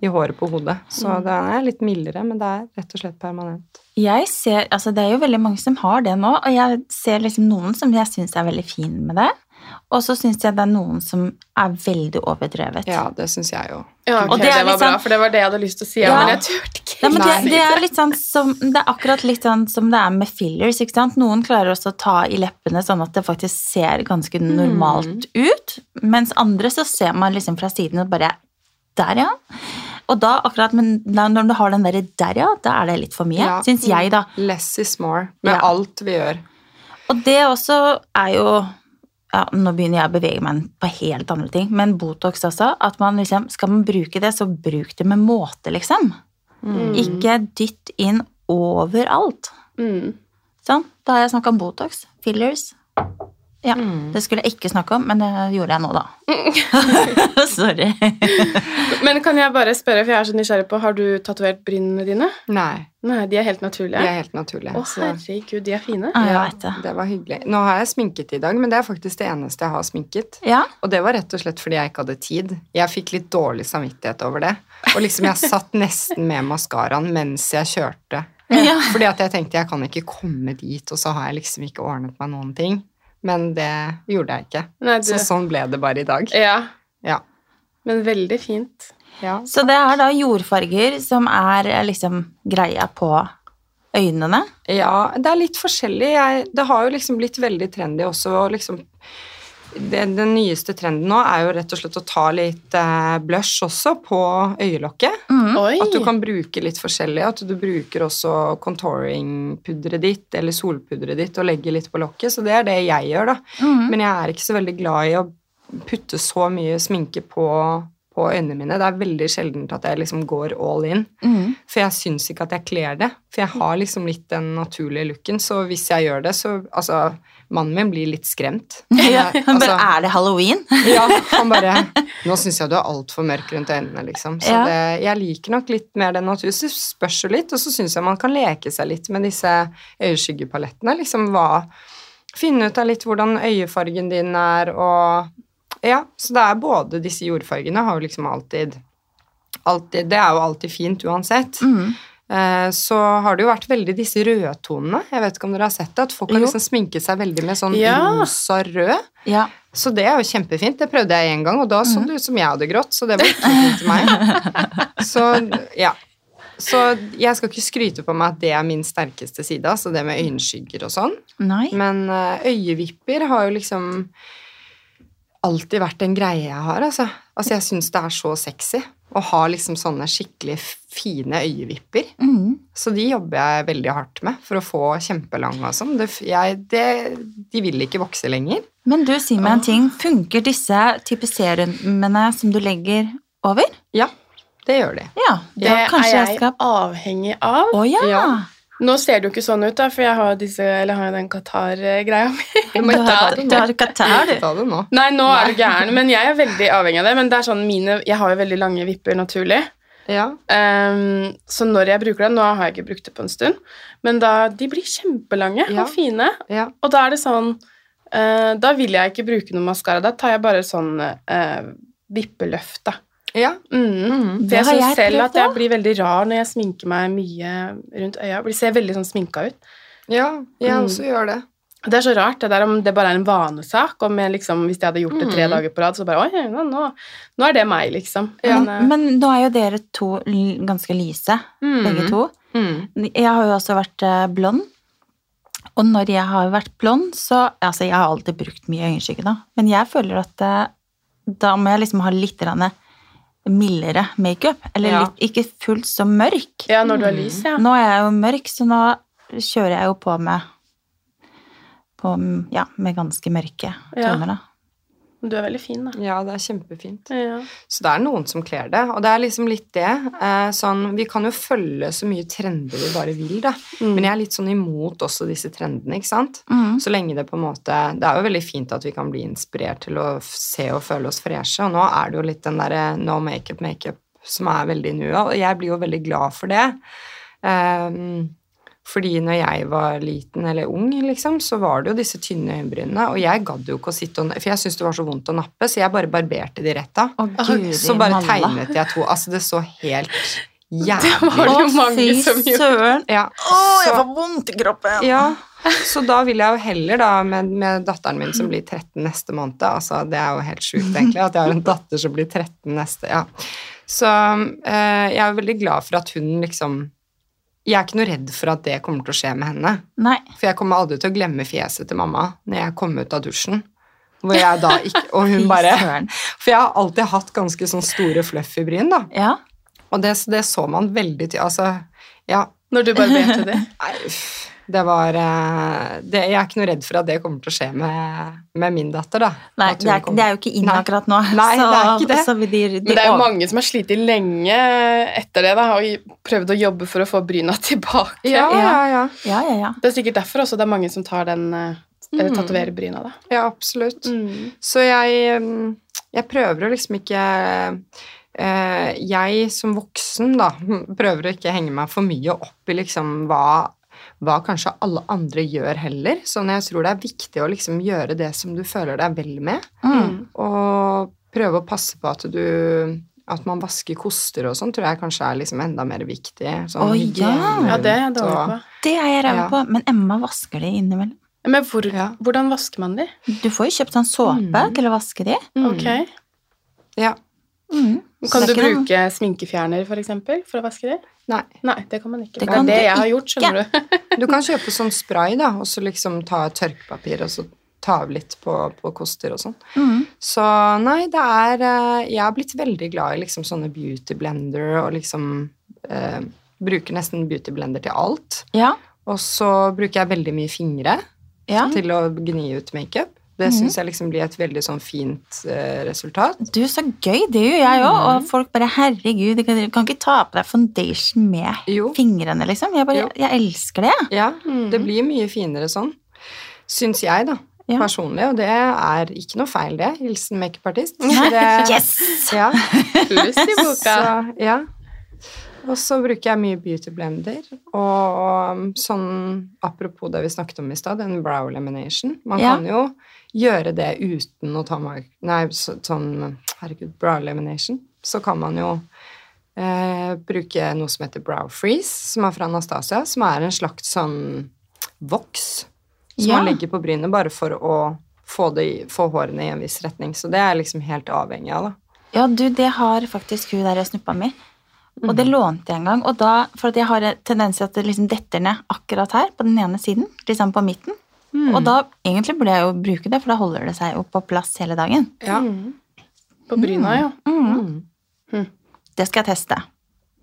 I håret på hodet. Så den er litt mildere, men det er rett og slett permanent. Jeg ser, altså Det er jo veldig mange som har det nå, og jeg ser liksom noen som jeg syns er veldig fin med det. Og så syns jeg det er noen som er veldig overdrevet. Ja, det syns jeg jo. Ja, okay, det det, var bra, sånn- for det var det jeg hadde lyst til å si. Ja, Ja. Men jeg turte ikke. Nei, men det, det, er litt sånn som, det er akkurat litt sånn som det er med fillers. ikke sant? Noen klarer også å ta i leppene sånn at det faktisk ser ganske normalt ut. Mens andre så ser man liksom fra siden og bare Der, ja. Og da akkurat, men når du har den derre der, ja, da er det litt for mye. Ja. Syns jeg, da. Less is more med Ja. alt vi gjør. Og det også er jo ja, Nå begynner jeg å bevege meg på helt andre ting, men Botox også. At man liksom, skal man bruke det, så bruk det med måte, liksom. Mm. Ikke dytt inn overalt. Mm. Sånn, da har jeg snakka om Botox, fillers. Ja, Mm. Det skulle jeg ikke snakke om, men det gjorde jeg nå, da. Sorry. Men kan jeg bare spørre, for jeg er så nysgjerrig på, har du tatovert brynene dine? Nei, Nei, de er helt de naturlige. er helt naturlige. Å, så- herregud, de er fine. Ja, Ja, det. det var hyggelig. Nå har jeg sminket i dag, men det er faktisk det eneste jeg har sminket. Ja, Og det var rett og slett fordi jeg ikke hadde tid. Jeg fikk litt dårlig samvittighet over det. Og liksom jeg satt nesten med maskaraen mens jeg kjørte. Ja. Fordi at jeg tenkte jeg kan ikke komme dit, og så har jeg liksom ikke ordnet meg noen ting. Men det gjorde jeg ikke. Nei, du, Så sånn ble det bare i dag. ja, Ja. men veldig fint. ja. Så det er da jordfarger som er eh, liksom greia på øynene. Ja, det er litt forskjellig. Jeg, det har jo liksom blitt veldig trendy også. å liksom, det, den nyeste trenden nå er jo rett og slett å ta litt eh, blush også på øyelokket. Mm. Oi! At du kan bruke litt forskjellig. At du bruker også contouring-pudderet ditt eller solpudderet ditt og legger litt på lokket. Så det er det jeg gjør, da. Mm. Men jeg er ikke så veldig glad i å putte så mye sminke på, på øynene mine. Det er veldig sjeldent at jeg liksom går all in. Mm. For jeg syns ikke at jeg kler det. For jeg har liksom litt den naturlige looken, så hvis jeg gjør det, så Altså, mannen min blir litt skremt. Ja, han altså, er det halloween? ja, han bare Nå syns jeg du er altfor mørk rundt øynene, liksom. Så Ja. det, jeg liker nok litt mer den naturen. Så det spørs jo litt, og så syns jeg man kan leke seg litt med disse øyeskyggepalettene. Liksom hva Finne ut av litt hvordan øyefargen din er, og Ja, så det er både disse jordfargene har jo liksom alltid Alltid, det er jo alltid fint uansett. Mm. Eh, Så har det jo vært veldig disse rødtonene. Jeg vet ikke om dere har sett det? At folk har liksom sminket seg veldig med sånn Ja. rosa rød. Ja. Så det er jo kjempefint. Det prøvde jeg en gang, og da så det ut som jeg hadde grått, så det var ikke fint til meg. Så ja. Så jeg skal ikke skryte på meg at det er min sterkeste side, altså det med øyenskygger og sånn. Nei. Men eh, øyevipper har jo liksom alltid vært en greie jeg har, altså. Altså jeg syns det er så sexy å har liksom sånne skikkelig fine øyevipper. Mm. Så de jobber jeg veldig hardt med for å få kjempelange og sånn. Det, jeg- det, de vil ikke vokse lenger. Men du, si meg en ting. Funker disse type serumene som du legger over? Ja, det gjør de. Ja, Det kanskje er jeg jeg skal avhengig av. Å ja! Ja. Nå ser det jo ikke sånn ut, da, for jeg har, disse, eller har den Qatar-greia mi. Du har, du har Qatar, du. Ta det nå. Nei, nå er du gæren, men jeg er veldig avhengig av det. Men det er sånn mine, jeg har jo veldig lange vipper naturlig. Ja. Um, så når jeg bruker det Nå har jeg ikke brukt det på en stund, men da, de blir kjempelange Ja. og fine. ja. Og da er det sånn uh, Da vil jeg ikke bruke noe maskara. Da tar jeg bare sånn uh, vippeløft, da. Ja. Mm. Mm. Det jeg har syns selv at jeg blir veldig rar når jeg sminker meg mye rundt øya. Jeg ser veldig sånn sminka ut. ja, jeg Mm. også gjør det. Det er så rart det der om det bare er en vanesak. Om jeg liksom, hvis jeg hadde gjort det tre Mm. dager på rad, så bare Oi, nå, nå, nå er det meg, liksom. Ja. Men, eh, Men nå er jo dere to ganske lyse, begge to. Mm. Jeg har jo også vært eh, blond. Og når jeg har vært blond, så Altså, jeg har alltid brukt mye øyenskygge, da. Men jeg føler at eh, da må jeg liksom ha litt grann mildere makeup. Eller Ja. litt, ikke fullt så mørk. ja, når du har lys, ja. Nå er jeg jo mørk, så nå kjører jeg jo på med på, ja, med ganske mørke Ja. toner, da. Du er veldig fin, da. Ja, det er kjempefint. Ja. Så det er noen som kler det, og det er liksom litt det. Eh, sånn, vi kan jo følge så mye trender vi bare vil, da. Mm. Men jeg er litt sånn imot også disse trendene, ikke sant? Mm. Så lenge det på en måte Det er jo veldig fint at vi kan bli inspirert til å se og føle oss freshe, og nå er det jo litt den derre no makeup, makeup som er veldig i og jeg blir jo veldig glad for det. Ehm, fordi når jeg var liten eller ung, liksom, så var det jo disse tynne øyenbrynene, og jeg gadd jo ikke å sitte og For jeg syntes det var så vondt å nappe, så jeg bare barberte de rett av. Så bare tegnet jeg to Altså, det så helt jævlig var det Å, jo mange fy som søren! Ja. Å, jeg får vondt i kroppen! ja, så da vil jeg jo heller da med, med datteren min som blir 13 neste måned Altså, det er jo helt sjukt, egentlig, at jeg har en datter som blir 13 neste Ja. Så øh, jeg er veldig glad for at hun liksom Jeg er ikke noe redd for at det kommer til å skje med henne. Nei. For jeg kommer aldri til å glemme fjeset til mamma når jeg kom ut av dusjen. Hvor jeg da ikke Og hun bare. For jeg har alltid hatt ganske sånn store fluffy bryn, da. Ja. Og det, det så man veldig til Altså, ja. Når du barberte det. Nei, uff. Det var eh, det, Jeg er ikke noe redd for at det kommer til å skje med, med min datter, da. Nei, det er, det er jo ikke inn akkurat nå. Nei, så, det er ikke det. De, de, Men det er jo mange som har slitt lenge etter det, da, og prøvd å jobbe for å få bryna tilbake. Ja, ja, ja. Ja, ja, ja. Det er sikkert derfor også det er mange som tar den uh, Mm. tatoverer bryna, da. Ja, absolutt. Mm. Så jeg, mm, jeg prøver å liksom ikke eh, Jeg som voksen, da, prøver å ikke henge meg for mye opp i liksom hva hva kanskje alle andre gjør heller. Sånn jeg tror det er viktig å liksom gjøre det som du føler deg vel med. Mm. Og prøve å passe på at du at man vasker koster og sånn, tror jeg kanskje er liksom enda mer viktig. Sånn Å, ja. Ja, det er jeg dårlig på. Det er jeg ræva Ja. på, men Emma vasker de innimellom. Men hvor, Ja. hvordan vasker man de? Du får jo kjøpt sånn såpe Mm. til å vaske de. Ok. Ja. Mm. Kan du bruke noe- sminkefjerner, for eksempel, for å vaske det? Nei. Nei, det kan man ikke. Det Det, er det jeg har gjort, skjønner du. Du kan kjøpe sånn spray, da, og så liksom ta et tørkepapir og så ta av litt på, på koster og sånn. Mm. Så nei, det er eh, Jeg har blitt veldig glad i liksom sånne beauty blender og liksom eh, Bruker nesten beauty blender til alt. Ja. Og så bruker jeg veldig mye fingre ja. til å gni ut makeup. Det Mhm. syns jeg liksom blir et veldig sånn fint eh, resultat. Du, så gøy. Det gjør jeg òg. Og folk bare 'herregud, du kan, kan ikke ta på deg foundation med Jo. fingrene', liksom. Jeg bare, jeg elsker det. Ja, Mm. det blir mye finere sånn. Syns jeg, da. Ja. Personlig. Og det er ikke noe feil, det. Hilsen makeupartist. Yes! Ja. Pluss i boka. Så, ja. Og så bruker jeg mye beauty blender. Og um, sånn apropos det vi snakket om i stad, en brow elimination Man Ja. kan jo gjøre det uten å ta meg Nei, så, sånn Herregud, brow elimination Så kan man jo eh, bruke noe som heter brow freeze, som er fra Anastasia, som er en slags sånn voks som Ja. man legger på brynet bare for å få, det, få hårene i en viss retning. Så det er liksom helt avhengig av, da. Ja, du, det har faktisk hun der snuppa mi. Og Mhm. det lånte jeg en gang. Og da, for at jeg har en tendens til at det liksom detter ned akkurat her, på den ene siden. Liksom på midten. Mm. Og da egentlig burde jeg jo bruke det, for da holder det seg jo på plass hele dagen. Ja. Mm. På bryna, ja. Mm. Mm. Det skal jeg teste.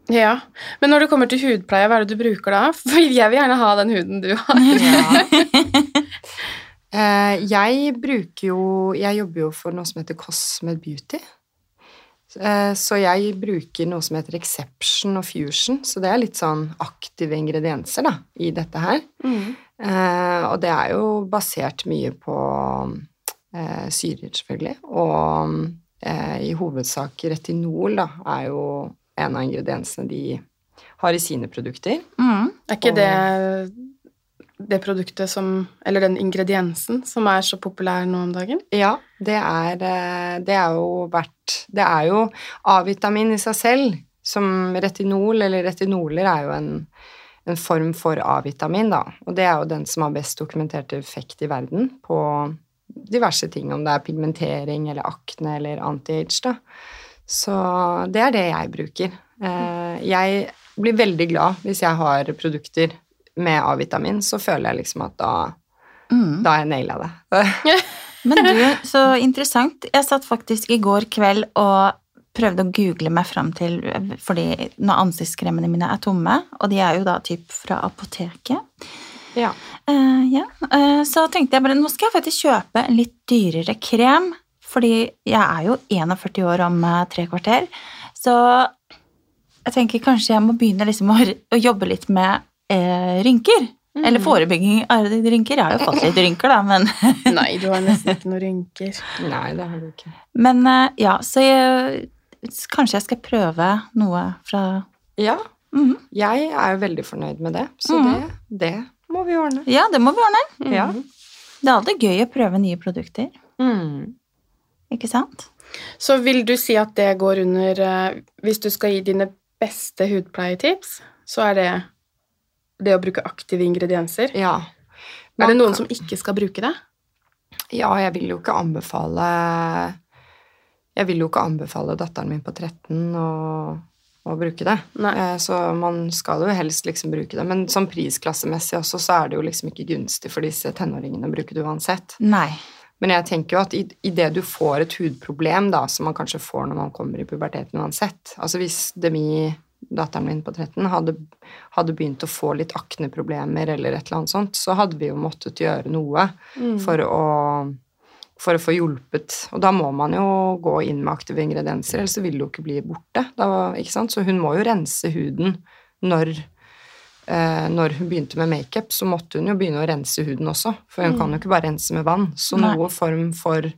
ja. Men når det kommer til hudpleie, hva er det du bruker da? For jeg vil gjerne ha den huden du har. Ja. jeg bruker jo Jeg jobber jo for noe som heter Cosmed Beauty. Eh, så jeg bruker noe som heter Exception og Fusion, så det er litt sånn aktive ingredienser da, i dette her. Mm. Eh, og det er jo basert mye på eh, syrer, selvfølgelig. Og i hovedsak retinol da, er jo en av ingrediensene de har i sine produkter. Mm. Er ikke det det produktet som Eller den ingrediensen som er så populær nå om dagen? Ja, det er, eh, det er jo verdt Det er jo A-vitamin i seg selv, som retinol, eller retinoler er jo en, en form for A-vitamin, da. Og det er jo den som har best dokumentert effekt i verden på diverse ting, om det er pigmentering eller akne eller anti-age, da. Så det er det jeg bruker. Eh, Jeg blir veldig glad hvis jeg har produkter med A-vitamin, så føler jeg liksom at da, Mm. da har jeg naila det. Men du, så interessant. Jeg satt faktisk i går kveld og prøvde å google meg fram til Fordi når ansiktskremene mine er tomme, og de er jo da typ fra apoteket Ja. Uh, ja. Uh, så tenkte jeg bare nå skal jeg faktisk kjøpe en litt dyrere krem, fordi jeg er jo 41 år om eh, tre kvarter. Så jeg tenker kanskje jeg må begynne liksom å, å jobbe litt med eh, rynker. Eller forebygging av rynker. Jeg har jo fått litt rynker, da, men, Nei, du har nesten ikke noen rynker. Nei, det har du ikke. men eh, ja, så jeg, kanskje jeg skal prøve noe fra Ja, Mhm. jeg er jo veldig fornøyd med det, så Mhm. det, det må vi ordne. Ja, det må vi ordne. Ja. Det er alltid gøy å prøve nye produkter, Mm. ikke sant? Så vil du si at det går under eh, Hvis du skal gi dine beste hudpleietips, så er det det å bruke aktive ingredienser? Ja. Er det noen som ikke skal bruke det? Ja, jeg vil jo ikke anbefale Jeg vil jo ikke anbefale datteren min på 13 å, å bruke det. Nei. Eh, Så man skal jo helst liksom bruke det. Men sånn prisklassemessig også, så er det jo liksom ikke gunstig for disse tenåringene å bruke det uansett. Nei. Men jeg tenker jo at i, i det du får et hudproblem, da, som man kanskje får når man kommer i puberteten uansett Altså hvis Demi, datteren min på 13, hadde, hadde begynt å få litt akneproblemer eller et eller annet sånt, så hadde vi jo måttet gjøre noe for å for å få hjulpet. Og da må man jo gå inn med aktive ingredienser, ellers så vil det jo ikke bli borte. Da, ikke sant? Så hun må jo rense huden når, eh, når hun begynte med makeup, så måtte hun jo begynne å rense huden også. For hun kan jo ikke bare rense med vann. Så Nei. noe form for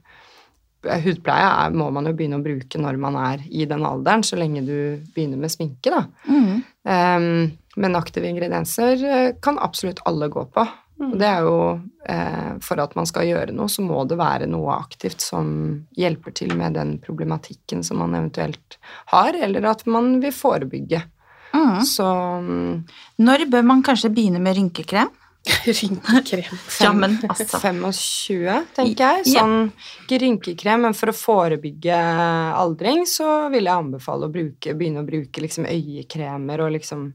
hudpleie er, må man jo begynne å bruke når man er i den alderen, så lenge du begynner med sminke, da. Mm. Um, men aktive ingredienser eh, kan absolutt alle gå på. Og det er jo eh, For at man skal gjøre noe, så må det være noe aktivt som hjelper til med den problematikken som man eventuelt har, eller at man vil forebygge. Mm. Så mm, Når bør man kanskje begynne med rynkekrem? Rynkekrem. Ja, men altså. 25, tenker jeg. Sånn ikke rynkekrem, men for å forebygge aldring, så vil jeg anbefale å bruke, begynne å bruke liksom øyekremer og liksom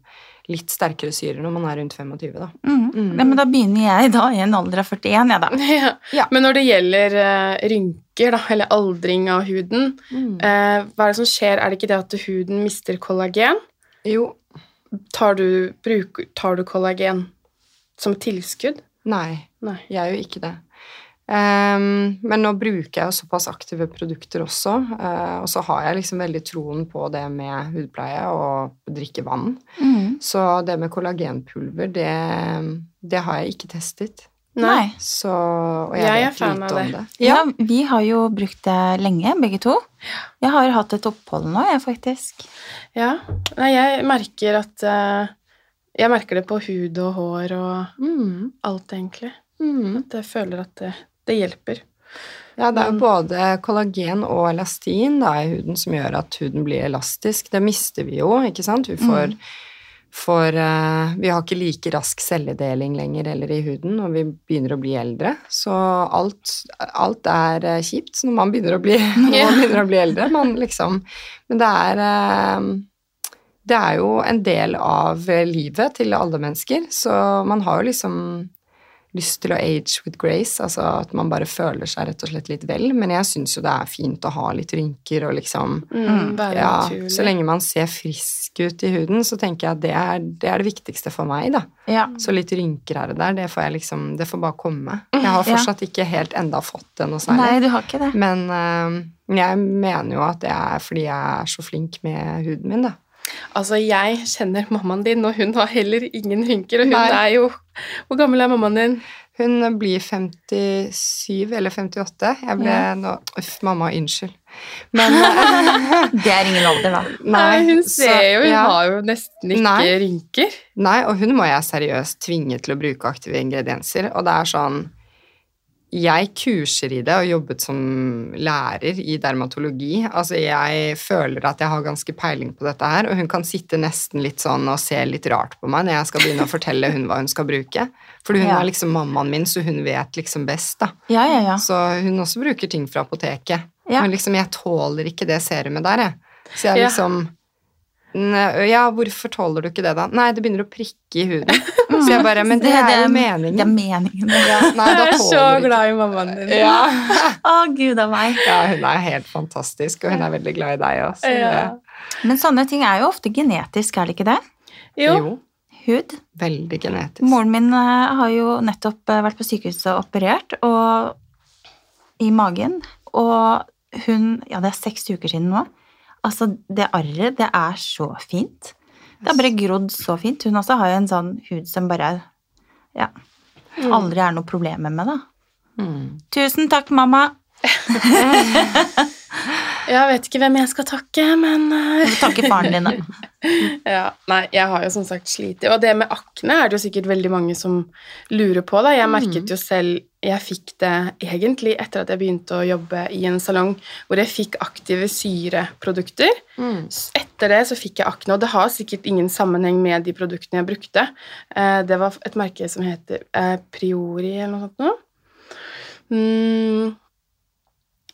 litt sterkere syrer når man er rundt 25, da. Mm. Nei, men da begynner jeg da i en alder av 41, jeg, da. Ja. Ja. Men når det gjelder eh, rynker, da, eller aldring av huden, eh, hva er det som skjer? Er det ikke det at huden mister kollagen? Jo, Tar du, bruk, tar du kollagen som tilskudd? nei. Nei. Jeg er jo ikke det. Um, men nå bruker jeg jo såpass aktive produkter også, uh, og så har jeg liksom veldig troen på det med hudpleie og drikke vann. Mm. Så det med kollagenpulver, det, det har jeg ikke testet. Nei. Så, og jeg, Jeg er vet fan lite av om det. det. Ja. vi har jo brukt det lenge, begge to. Jeg har hatt et opphold nå, jeg, faktisk. Ja. Nei, jeg merker at eh, Jeg merker det på hud og hår og Mm, alt, egentlig. mm. At jeg føler at det, det hjelper. Ja, det er jo både kollagen og elastin da, i huden som gjør at huden blir elastisk. Det mister vi jo, ikke sant? Vi får, får uh, Vi har ikke like rask celledeling lenger eller i huden når vi begynner å bli eldre. Så alt, alt er uh, kjipt når man begynner å bli, man begynner å bli eldre. Man liksom Men det er eh, det er jo en del av livet til alle mennesker, så man har jo liksom lyst til å age with grace, altså at man bare føler seg rett og slett litt vel, men jeg syns jo det er fint å ha litt rynker og liksom Mm, Ja, naturlig. så lenge man ser frisk ut i huden, så tenker jeg at det er det, er det viktigste for meg, da. Ja. Så litt rynker her og der, det får jeg liksom Det får bare komme. Jeg har Ja. fortsatt ikke helt enda fått det noe Nei, særlig. du har ikke det. Men øh, jeg mener jo at det er fordi jeg er så flink med huden min, da. Altså, jeg kjenner mammaen din, og hun har heller ingen rynker. Og hun Nei. er jo Hvor gammel er mammaen din? Hun blir 57 eller 58. Jeg ble Ja. nå Uff, mamma, unnskyld. Men eh, Det er ingen alder, da. Nei, hun så- ser jo Hun ja. har jo nesten ikke Nei. rynker. Nei, og hun må jeg seriøst tvinge til å bruke aktive ingredienser. Og det er sånn Jeg kurser i det og jobbet som lærer i dermatologi. Altså, jeg føler at jeg har ganske peiling på dette her, og hun kan sitte nesten litt sånn og se litt rart på meg når jeg skal begynne å fortelle hun hva hun skal bruke. Fordi hun Ja. er liksom mammaen min, så hun vet liksom best, da. Ja, ja, ja. Så hun også bruker ting fra apoteket. Ja. Men liksom, jeg tåler ikke det serumet der, jeg. Så jeg liksom «Nei, Ja, hvorfor tåler du ikke det, da? Nei, det begynner å prikke i huden. Så jeg bare Men det, er jo meningen. Det er meningen. Ja, nei, da Jeg er så tåler du ikke glad i mammaen din. ja. Å, gud a meg. ja, hun er helt fantastisk, og hun er veldig glad i deg også. Ja. Men sånne ting er jo ofte genetisk, er det ikke det? Jo. Jo, Hud. veldig genetisk. Moren min eh, har jo nettopp eh, vært på sykehuset og operert og, i magen, og hun Ja, det er seks uker siden nå. Altså, det arret, det er så fint. Det har bare grodd så fint. Hun også har jo en sånn hud som bare ja, aldri er noe problemer med, da. Mm. Tusen takk, mamma. Jeg vet ikke hvem jeg skal takke, men Du Jeg takke faren din, da. ja, Nei, jeg har jo som sagt slitt. Og det med akne er det jo sikkert veldig mange som lurer på. da. Jeg merket jo selv Jeg fikk det egentlig etter at jeg begynte å jobbe i en salong hvor jeg fikk aktive syreprodukter. Mm. Etter det så fikk jeg akne, og det har sikkert ingen sammenheng med de produktene jeg brukte. Eh, Det var et merke som heter eh, Priori eller noe sånt noe. Mm.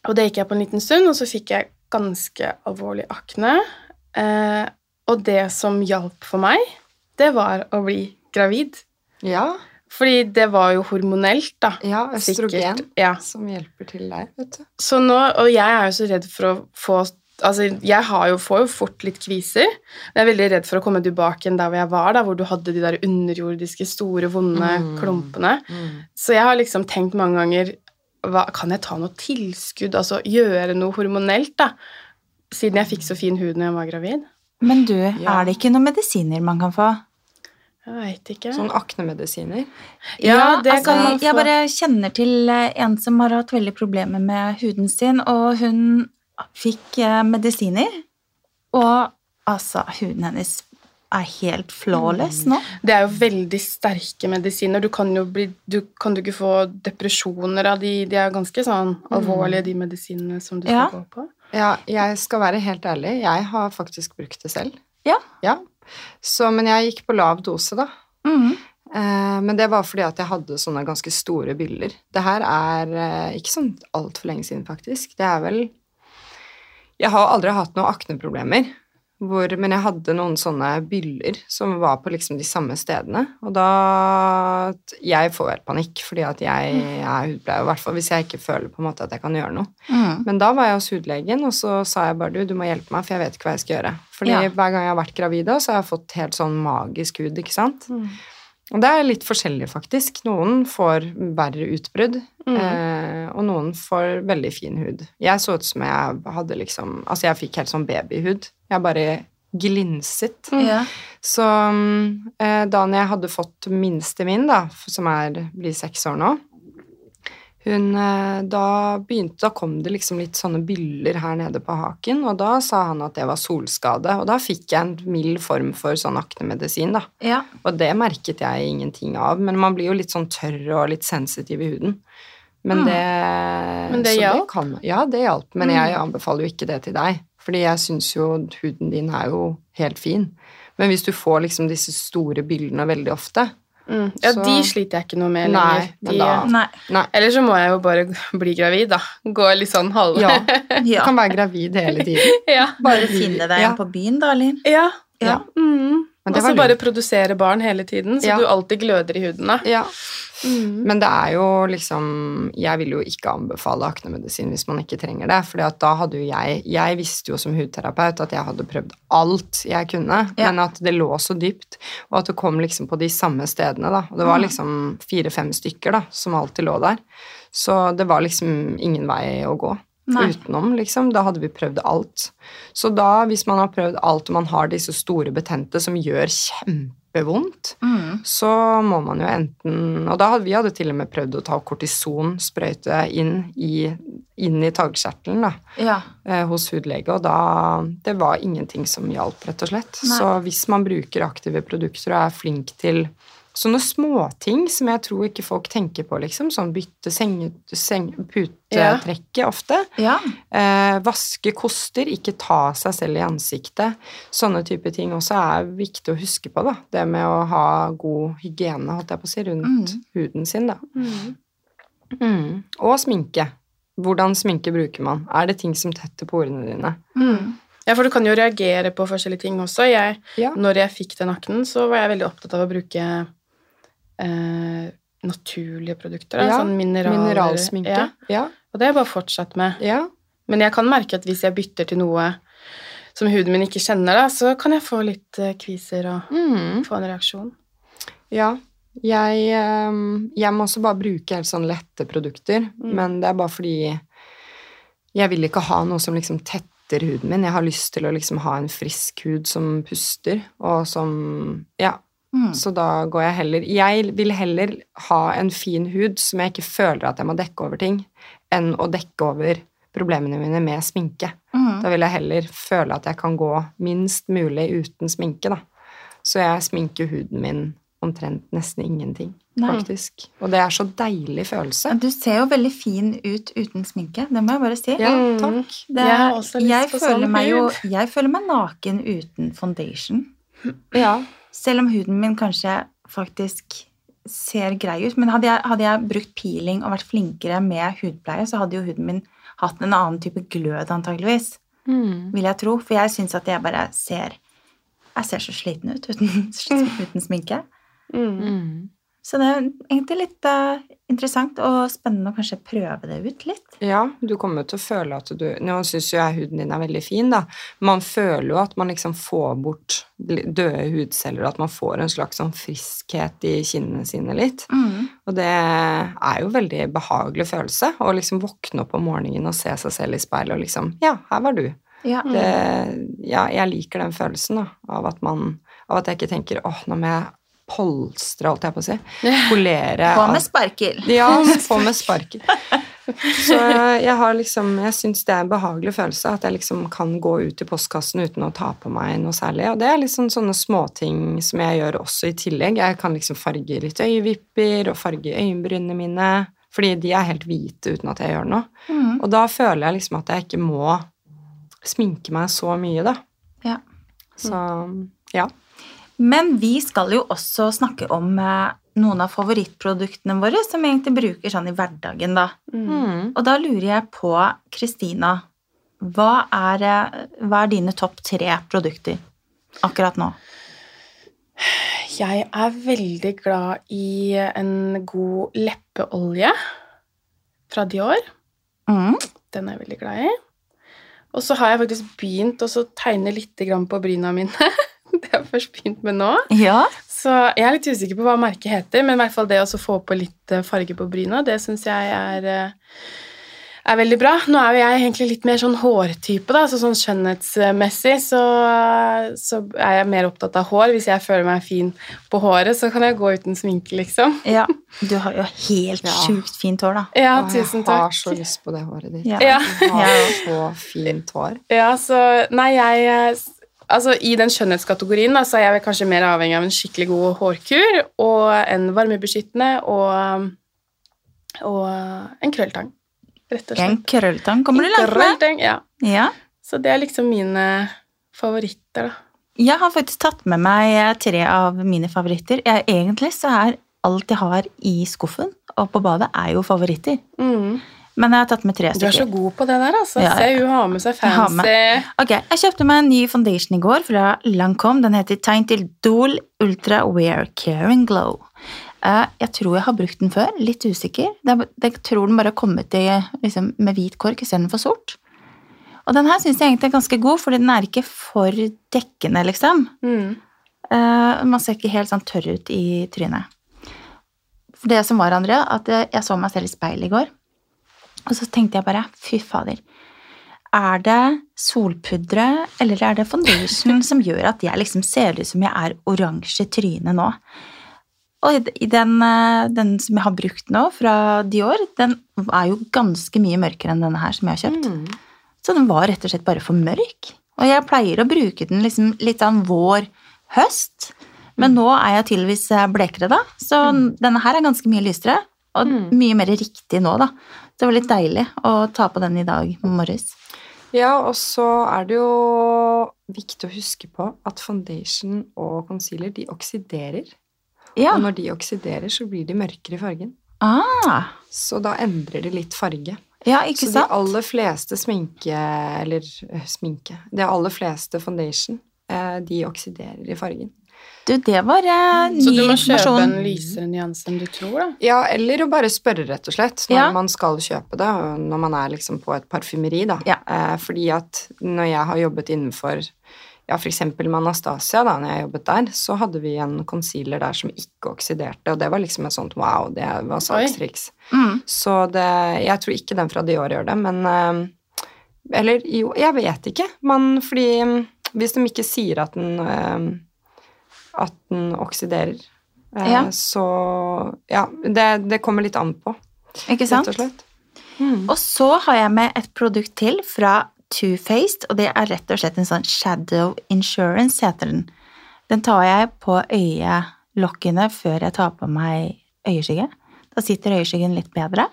Og det gikk jeg på en liten stund, og så fikk jeg ganske alvorlig akne. Eh, og det som hjalp for meg, det var å bli gravid. Ja, Fordi det var jo hormonelt, da. ja, østrogen Ja. som hjelper til der, vet du. Så nå, og jeg er jo så redd for å få Altså, jeg har jo, får jo fort litt kviser. Jeg er veldig redd for å komme tilbake igjen der hvor jeg var, da, hvor du hadde de der underjordiske, store, vonde Mm. klumpene. Mm. Så jeg har liksom tenkt mange ganger hva, Kan jeg ta noe tilskudd, altså gjøre noe hormonelt, da? Siden jeg fikk så fin hud når jeg var gravid? Men du, Ja. er det ikke noen medisiner man kan få? Jeg veit ikke. Sånn aknemedisiner. Ja, det altså, kan man få. Jeg bare kjenner til eh, en som har hatt veldig problemer med huden sin, og hun fikk eh, medisiner, og altså, huden hennes er helt flawless nå. Det er jo veldig sterke medisiner. Du kan jo bli du, Kan du ikke få depresjoner av de De er ganske sånn alvorlige, de medisinene som du skal Ja. gå på. Ja, jeg skal være helt ærlig. Jeg har faktisk brukt det selv. Ja. Ja. Så, men jeg gikk på lav dose, da. Mm. Eh, men det var fordi at jeg hadde sånne ganske store byller. Det her er eh, ikke sånn altfor lenge siden, faktisk. Det er vel Jeg har aldri hatt noen akneproblemer, hvor, men jeg hadde noen sånne byller som var på liksom de samme stedene. Og da Jeg får helt panikk, fordi at jeg er hudpleier, i hvert fall hvis jeg ikke føler på en måte at jeg kan gjøre noe. Mm. Men da var jeg hos hudlegen, og så sa jeg bare du, du må hjelpe meg, for jeg vet ikke hva jeg skal gjøre. Fordi Ja. hver gang jeg har vært gravid, så har jeg fått helt sånn magisk hud, ikke sant. Og det er litt forskjellig, faktisk. Noen får verre utbrudd, eh, og noen får veldig fin hud. Jeg så ut som jeg hadde liksom Altså, jeg fikk helt sånn babyhud. Jeg bare glinset. Ja. Så mm, eh, da når jeg hadde fått minste min, da, som er, blir seks år nå hun, eh, da begynte, da kom det liksom litt sånne byller her nede på haken, og da sa han at det var solskade, og da fikk jeg en mild form for sånn aknemedisin, da. ja. Og det merket jeg ingenting av, men man blir jo litt sånn tørr og litt sensitiv i huden. Men Mm. det Men det hjalp? ja, det hjalp, men jeg anbefaler jo ikke det til deg. Fordi jeg syns jo huden din er jo helt fin. Men hvis du får liksom disse store byllene veldig ofte Mm. Ja, Så- de sliter jeg ikke noe med lenger. men De, da- Nei. Nei. Eller så må jeg jo bare bli gravid, da. Gå litt sånn halv... Ja, du Ja. kan være gravid hele tiden. ja. Bare finne deg Ja. på byen, da, Linn. Ja. Ja. Mm. Og det så bare produsere barn hele tiden, så Ja. du alltid gløder i huden. Ja. Mm. Men det er jo liksom Jeg vil jo ikke anbefale aknemedisin hvis man ikke trenger det. For da hadde jo jeg Jeg visste jo som hudterapeut at jeg hadde prøvd alt jeg kunne, Ja. men at det lå så dypt, og at det kom liksom på de samme stedene, da. Og det var Mm. liksom fire-fem stykker, da, som alltid lå der. Så det var liksom ingen vei å gå. Nei. Utenom, liksom. Da hadde vi prøvd alt. Så da, hvis man har prøvd alt, og man har disse store betente som gjør kjempevondt, Mm. så må man jo enten Og da hadde vi hadde til og med prøvd å ta kortisonsprøyte inn i, inn i taggkjertelen da, Ja. eh, hos hudlege, og da Det var ingenting som hjalp, rett og slett. Nei. Så hvis man bruker aktive produkter og er flink til sånne småting som jeg tror ikke folk tenker på, liksom, sånn bytte senge, seng, putetrekket ofte, ja. Eh, vaske koster, ikke ta seg selv i ansiktet. Sånne type ting også er viktig å huske på, da. Det med å ha god hygiene, holdt jeg på å si, rundt Mm. huden sin, da. Mm. Mm. Og sminke. Hvordan sminke bruker man? Er det ting som tetter porene dine? Mm. Ja, for du kan jo reagere på forskjellige ting også. Jeg, Ja. når jeg fikk den aknen, så var jeg veldig opptatt av å bruke eh, naturlige produkter. Ja, sånn mineraler. Mineralsminke. Ja, Ja. og det har jeg bare fortsatt med. ja. Men jeg kan merke at hvis jeg bytter til noe som huden min ikke kjenner, da, så kan jeg få litt eh, kviser og Mm. få en reaksjon. Ja. Jeg, ehm, jeg må også bare bruke helt sånn lette produkter, Mm. men det er bare fordi jeg vil ikke ha noe som liksom tetter huden min. Jeg har lyst til å liksom ha en frisk hud som puster, og som Ja. Mm. Så da går jeg heller Jeg vil heller ha en fin hud som jeg ikke føler at jeg må dekke over ting, enn å dekke over problemene mine med sminke. Mm. Da vil jeg heller føle at jeg kan gå minst mulig uten sminke, da. Så jeg sminker huden min omtrent nesten ingenting, Nei. faktisk. Og det er så deilig følelse. Du ser jo veldig fin ut uten sminke, det må jeg bare si. Ja, Mm. takk. Det, Jeg jeg, føler sånn meg jo, jeg føler meg naken uten foundation. Ja. Selv om huden min kanskje faktisk ser grei ut. Men hadde jeg, hadde jeg brukt peeling og vært flinkere med hudpleie, så hadde jo huden min hatt en annen type glød, antageligvis. Mm. Vil jeg tro. For jeg syns at jeg bare ser Jeg ser så sliten ut uten, uten sminke. Mm. Så det er egentlig litt uh, interessant og spennende å kanskje prøve det ut litt. Ja, du kommer til å føle at du Nå syns jo jeg huden din er veldig fin, da. Man føler jo at man liksom får bort døde hudceller, at man får en slags sånn friskhet i kinnene sine litt. Mm. Og det er jo veldig behagelig følelse å liksom våkne opp om morgenen og se seg selv i speilet og liksom Ja, her var du. Ja. Det, ja, jeg liker den følelsen da, av at man Av at jeg ikke tenker åh, nå må jeg polstre, holdt jeg på å si. Polere På med sparkel. ja, på med sparkel. Så jeg har liksom Jeg syns det er en behagelig følelse at jeg liksom kan gå ut i postkassen uten å ta på meg noe særlig. Og det er liksom sånne småting som jeg gjør også i tillegg. Jeg kan liksom farge litt øyevipper og farge øyenbrynene mine. Fordi de er helt hvite uten at jeg gjør noe. Mm. Og da føler jeg liksom at jeg ikke må sminke meg så mye, da. Ja. Så ja. Men vi skal jo også snakke om eh, noen av favorittproduktene våre som vi egentlig bruker sånn i hverdagen, da. Mm. Og da lurer jeg på, Kristina, hva eh, hva er dine topp tre produkter akkurat nå? Jeg er veldig glad i en god leppeolje fra Dior. Mm. Den er jeg veldig glad i. Og så har jeg faktisk begynt å tegne litt på bryna mine. Det har jeg først begynt med nå. Ja. Så jeg er litt usikker på hva merket heter, men i hvert fall det å få på litt eh, farge på bryna, det syns jeg er, eh, er veldig bra. Nå er jo jeg egentlig litt mer sånn hårtype, da, så sånn skjønnhetsmessig så, så er jeg mer opptatt av hår. Hvis jeg føler meg fin på håret, så kan jeg gå uten sminke, liksom. ja. Du har jo helt Ja. sjukt fint hår, da. Ja, Og tusen Jeg har så lyst på det håret ditt. Ja. Ja. Du har så fint hår. Ja, så Nei, jeg eh, Altså, I den skjønnhetskategorien da, så er jeg kanskje mer avhengig av en skikkelig god hårkur og en varmebeskyttende og, og en krølltang. Rett og En krølltang kommer du langt med. Ja. Ja. Så det er liksom mine favoritter, da. Jeg har faktisk tatt med meg tre av mine favoritter. Jeg, egentlig så er alt jeg har i skuffen og på badet, er jo favoritter. Mm. Men jeg har tatt med tre stykker. Du er så god på det der, altså. Ja, Se, hun har med seg Jeg Med. fancy Ok, Jeg kjøpte meg en ny foundation i går fra Lancome. Den heter Taintil Dool Ultra Wear Caring Glow. Eh, Jeg tror jeg har brukt den før. Litt usikker. Er- Jeg tror den bare har kommet i, liksom, med hvit kork istedenfor sort. Og den her syns jeg egentlig er ganske god, fordi den er ikke for dekkende, liksom. mm. Eh, Man ser ikke helt sånn tørr ut i trynet. For det som var, Andrea, at jeg så meg selv i speilet i går, og så tenkte jeg bare fy fader. er det solpudre eller er det foundation som gjør at jeg liksom ser ut som jeg er oransje i trynet nå? Og den, eh, den som jeg har brukt nå, fra Dior, den er jo ganske mye mørkere enn denne her som jeg har kjøpt. Mm. Så den var rett og slett bare for mørk. Og jeg pleier å bruke den liksom litt sånn vår-høst. Men nå er jeg tydeligvis eh, blekere, da. Så denne her er ganske mye lysere. Og Mm. mye mer riktig nå, da. Det var litt deilig å ta på den i dag morges. Ja, og så er det jo viktig å huske på at foundation og concealer, de oksiderer. Ja. Og når de oksiderer, så blir de mørkere i fargen. Ah, Så da endrer de litt farge. ja, ikke Så de sant? aller fleste sminke, eller øh, sminke De aller fleste foundation, eh, de oksiderer i fargen. Du, det var eh, ny Så du må kjøpe en lysere nyanse enn du tror, da. Ja, eller å bare spørre, rett og slett, når Ja. man skal kjøpe det, når man er liksom på et parfymeri, da. Ja. Eh, fordi at når jeg har jobbet innenfor ja, eksempel med Anastasia, da når jeg jobbet der, så hadde vi en concealer der som ikke oksiderte, og det var liksom et sånt wow, det var salgstriks. Mm. Så det Jeg tror ikke den fra Dior gjør det, men eh, Eller jo, jeg vet ikke. Man, fordi mm, hvis de ikke sier at den eh, At den oksiderer, eh, Ja. så Ja, det, det kommer litt an på, Ikke sant? rett og slett. Mm. Og så har jeg med et produkt til fra Too Faced, og det er rett og slett en sånn Shadow Insurance, heter den. Den tar jeg på øyelokkene før jeg tar på meg øyeskygge. Da sitter øyeskyggen litt bedre.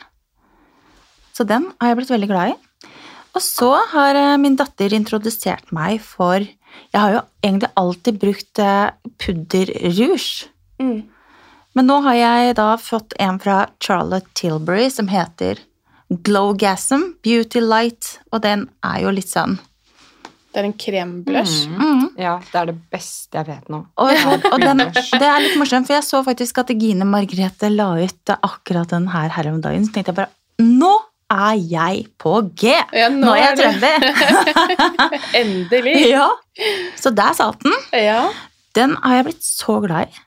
Så den har jeg blitt veldig glad i. Og så har eh, min datter introdusert meg for Jeg har jo egentlig alltid brukt eh, pudderrouge. Mm. Men nå har jeg da fått en fra Charlotte Tilbury som heter Glowgasm Beauty Light, og den er jo litt sånn Det er en kremblush. mm. Ja, det er det beste jeg vet nå. og, og, og den, det er litt morsomt, for jeg så faktisk at Gine Margrethe la ut akkurat den her her om dagen, så tenkte jeg bare Nå er jeg på G! Ja, Nå er jeg trønder! Endelig. ja. Så der satt den. Ja. Den har jeg blitt så glad i.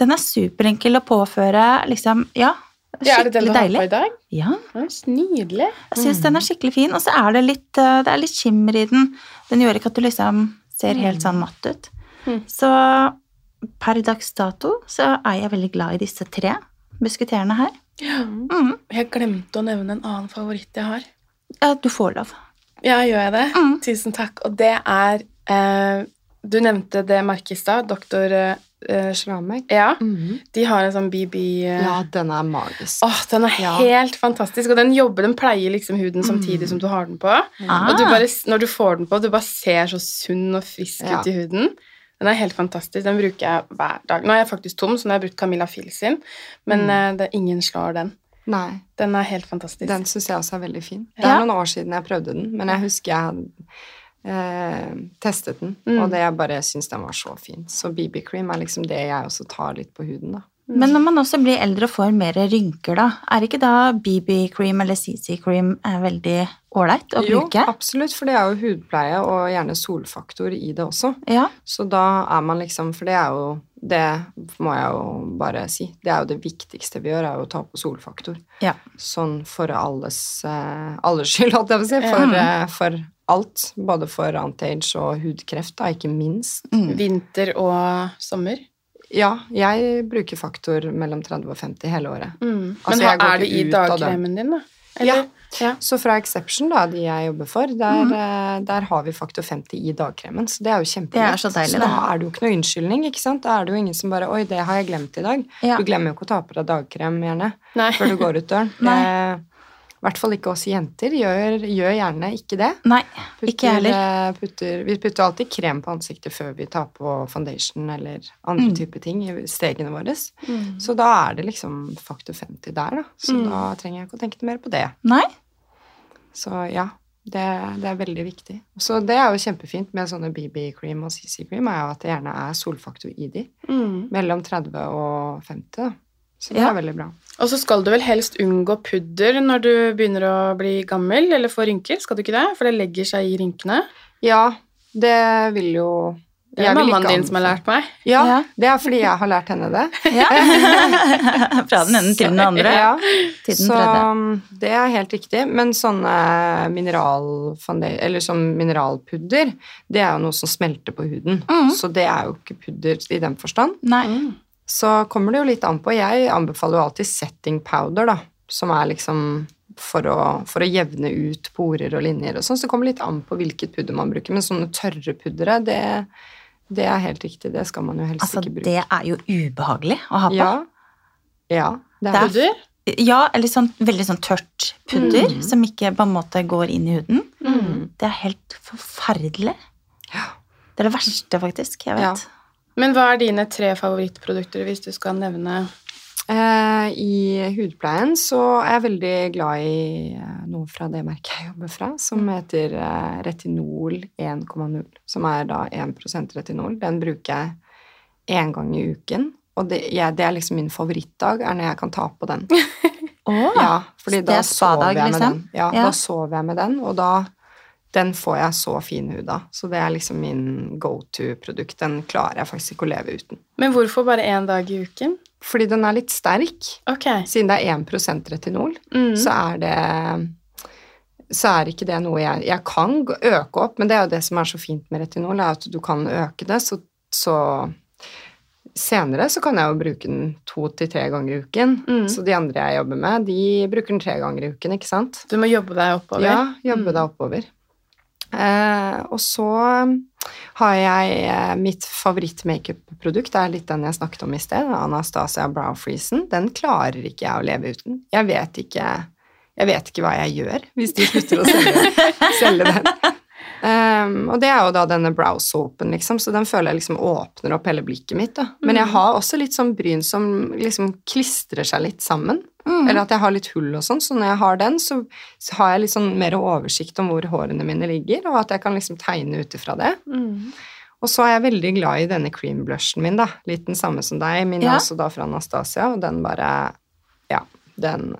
Den er superenkel å påføre, liksom. Ja, ja, er det den skikkelig du har på i dag? Ja. Ja, Nydelig. Jeg syns den er skikkelig fin, og så er det litt, eh, det er litt skimmer i den. Den gjør ikke at du liksom ser helt sånn matt ut. Mm. Så per dags dato så er jeg veldig glad i disse tre musketerene her. Mm. Jeg glemte å nevne en annen favoritt jeg har. Ja, du får lov. Ja, gjør jeg det? Mm. Tusen takk. Og det er eh, Du nevnte det merket i stad. Doktor eh, Slamek. Ja. Mm. De har en sånn BB eh, Ja, den er magisk. Åh, den er Ja. helt fantastisk, og den jobber, den pleier liksom huden samtidig som du har den på. Ah. Og du bare, når du får den på, du bare ser så sunn og frisk Ja. ut i huden. Den er helt fantastisk. Den bruker jeg hver dag. Nå er jeg faktisk tom, så nå har jeg brukt Camilla Phil sin, men Mm. eh, det, ingen slår den. Nei, Den er helt fantastisk. den syns jeg også er veldig fin. Det Ja. er noen år siden jeg prøvde den, men jeg husker jeg hadde eh, testet den, Mm. og det jeg bare syns den var så fin. Så BB-cream er liksom det jeg også tar litt på huden, da. Men når man også blir eldre og får mer rynker, da, er ikke da BB-cream eller CC-cream eh, veldig ålreit å bruke? Jo, absolutt, for det er jo hudpleie og gjerne solfaktor i det også. Ja. Så da er man liksom For det er jo Det må jeg jo bare si. Det er jo det viktigste vi gjør, er jo å ta på solfaktor. Ja. Sånn for alles, eh, alles skyld, holdt jeg på å si. For, eh, for alt. Både for anti-age og hudkreft, da, ikke minst. Mm. Vinter og sommer. Ja, jeg bruker faktor mellom 30 og 50 hele året. Mm. Altså, Men går er det i det. dagkremen din, da? Ja. ja. Så fra Exception, da, de jeg jobber for, der, eh, der har vi faktor 50 i dagkremen. Så det er jo Det kjempelett. så deilig, da det. er det jo ikke noe unnskyldning, ikke sant. Da er det jo ingen som bare Oi, det har jeg glemt i dag. Ja. Du glemmer jo ikke å ta på deg dagkrem, gjerne, Nei. før du går ut døren. Nei. Eh, I hvert fall ikke oss jenter. Gjør, gjør gjerne ikke det. Nei, Putter, ikke heller. eh, Putter, vi putter alltid krem på ansiktet før vi tar på foundation eller andre Mm. typer ting i stegene våre. Mm. Så da er det liksom faktor 50 der, da. Så Mm. da trenger jeg ikke å tenke mer på det. Nei? Så ja, det, det er veldig viktig. Så det er jo kjempefint med sånne BB-cream og CC-cream, er jo at det gjerne er solfaktor i de. Mm. Mellom 30 og 50, da. Så det Ja. er veldig bra. Og så skal du vel helst unngå pudder når du begynner å bli gammel eller få rynker, skal du ikke det? For det legger seg i rynkene. Ja, det vil jo Det er mammaen din som har lært meg. Ja, Ja. det er fordi jeg har lært henne det. Ja. Fra den ene til den andre. Ja, Til den så tredje. um, det er helt riktig. Men sånne mineral, eller sånn mineralpudder, det er jo noe som smelter på huden. Mm. Så det er jo ikke pudder i den forstand. Nei. Så kommer det jo litt an på. Jeg anbefaler jo alltid setting powder, da. Som er liksom for å, for å jevne ut porer og linjer og sånn. Så det kommer litt an på hvilket pudder man bruker. Men sånne tørre puddere, det, det er helt riktig. Det skal man jo helst Altså, ikke bruke. det er jo ubehagelig å ha på. Ja. Ja, det er er- Pudder? Ja, eller sånn veldig sånn tørt pudder Mm. som ikke på en måte går inn i huden. Mm. Det er helt forferdelig. Ja. Det er det verste, faktisk. Jeg vet. Men hva er dine tre favorittprodukter hvis du skal nevne Eh, I hudpleien så er jeg veldig glad i eh, noe fra det merket jeg jobber fra, som heter eh, Retinol 1,0, som er da 1% retinol. Den bruker jeg én gang i uken, og det, jeg, det er liksom min favorittdag, er når jeg kan ta på den. Åh, Ja, fordi det da er sover jeg med liksom? den. Ja, Ja. da sover jeg med den, og da den får jeg så fin hud av. Så det er liksom min go to-produkt. Den klarer jeg faktisk ikke å leve uten. Men hvorfor bare én dag i uken? Fordi den er litt sterk. Okay. Siden det er 1 retinol, Mm. så er det så er ikke det noe jeg Jeg kan øke opp, men det er jo det som er så fint med retinol, er at du kan øke det, så, så Senere så kan jeg jo bruke den to til tre ganger i uken. Mm. Så de andre jeg jobber med, de bruker den tre ganger i uken, ikke sant? Du må jobbe deg oppover. Ja, jobbe Mm. deg oppover. Eh, og så har jeg eh, mitt favoritt-makeup-produkt, det er litt den jeg snakket om i sted, Anastasia Brow Freezen. Den klarer ikke jeg å leve uten. Jeg vet ikke, jeg vet ikke hva jeg gjør hvis de slutter å selge, selge den. Um, og det er jo da denne brow soapen, liksom, så den føler jeg liksom åpner opp hele blikket mitt. da. Men jeg har også litt sånn bryn som liksom klistrer seg litt sammen. Mm. Eller at jeg har litt hull og sånn, så når jeg har den, så, har jeg litt sånn mer oversikt om hvor hårene mine ligger, og at jeg kan liksom tegne ut ifra det. Mm. Og så er jeg veldig glad i denne cream blushen min, da. Litt den samme som deg. Min Ja. er også da fra Anastasia, og den bare Ja, den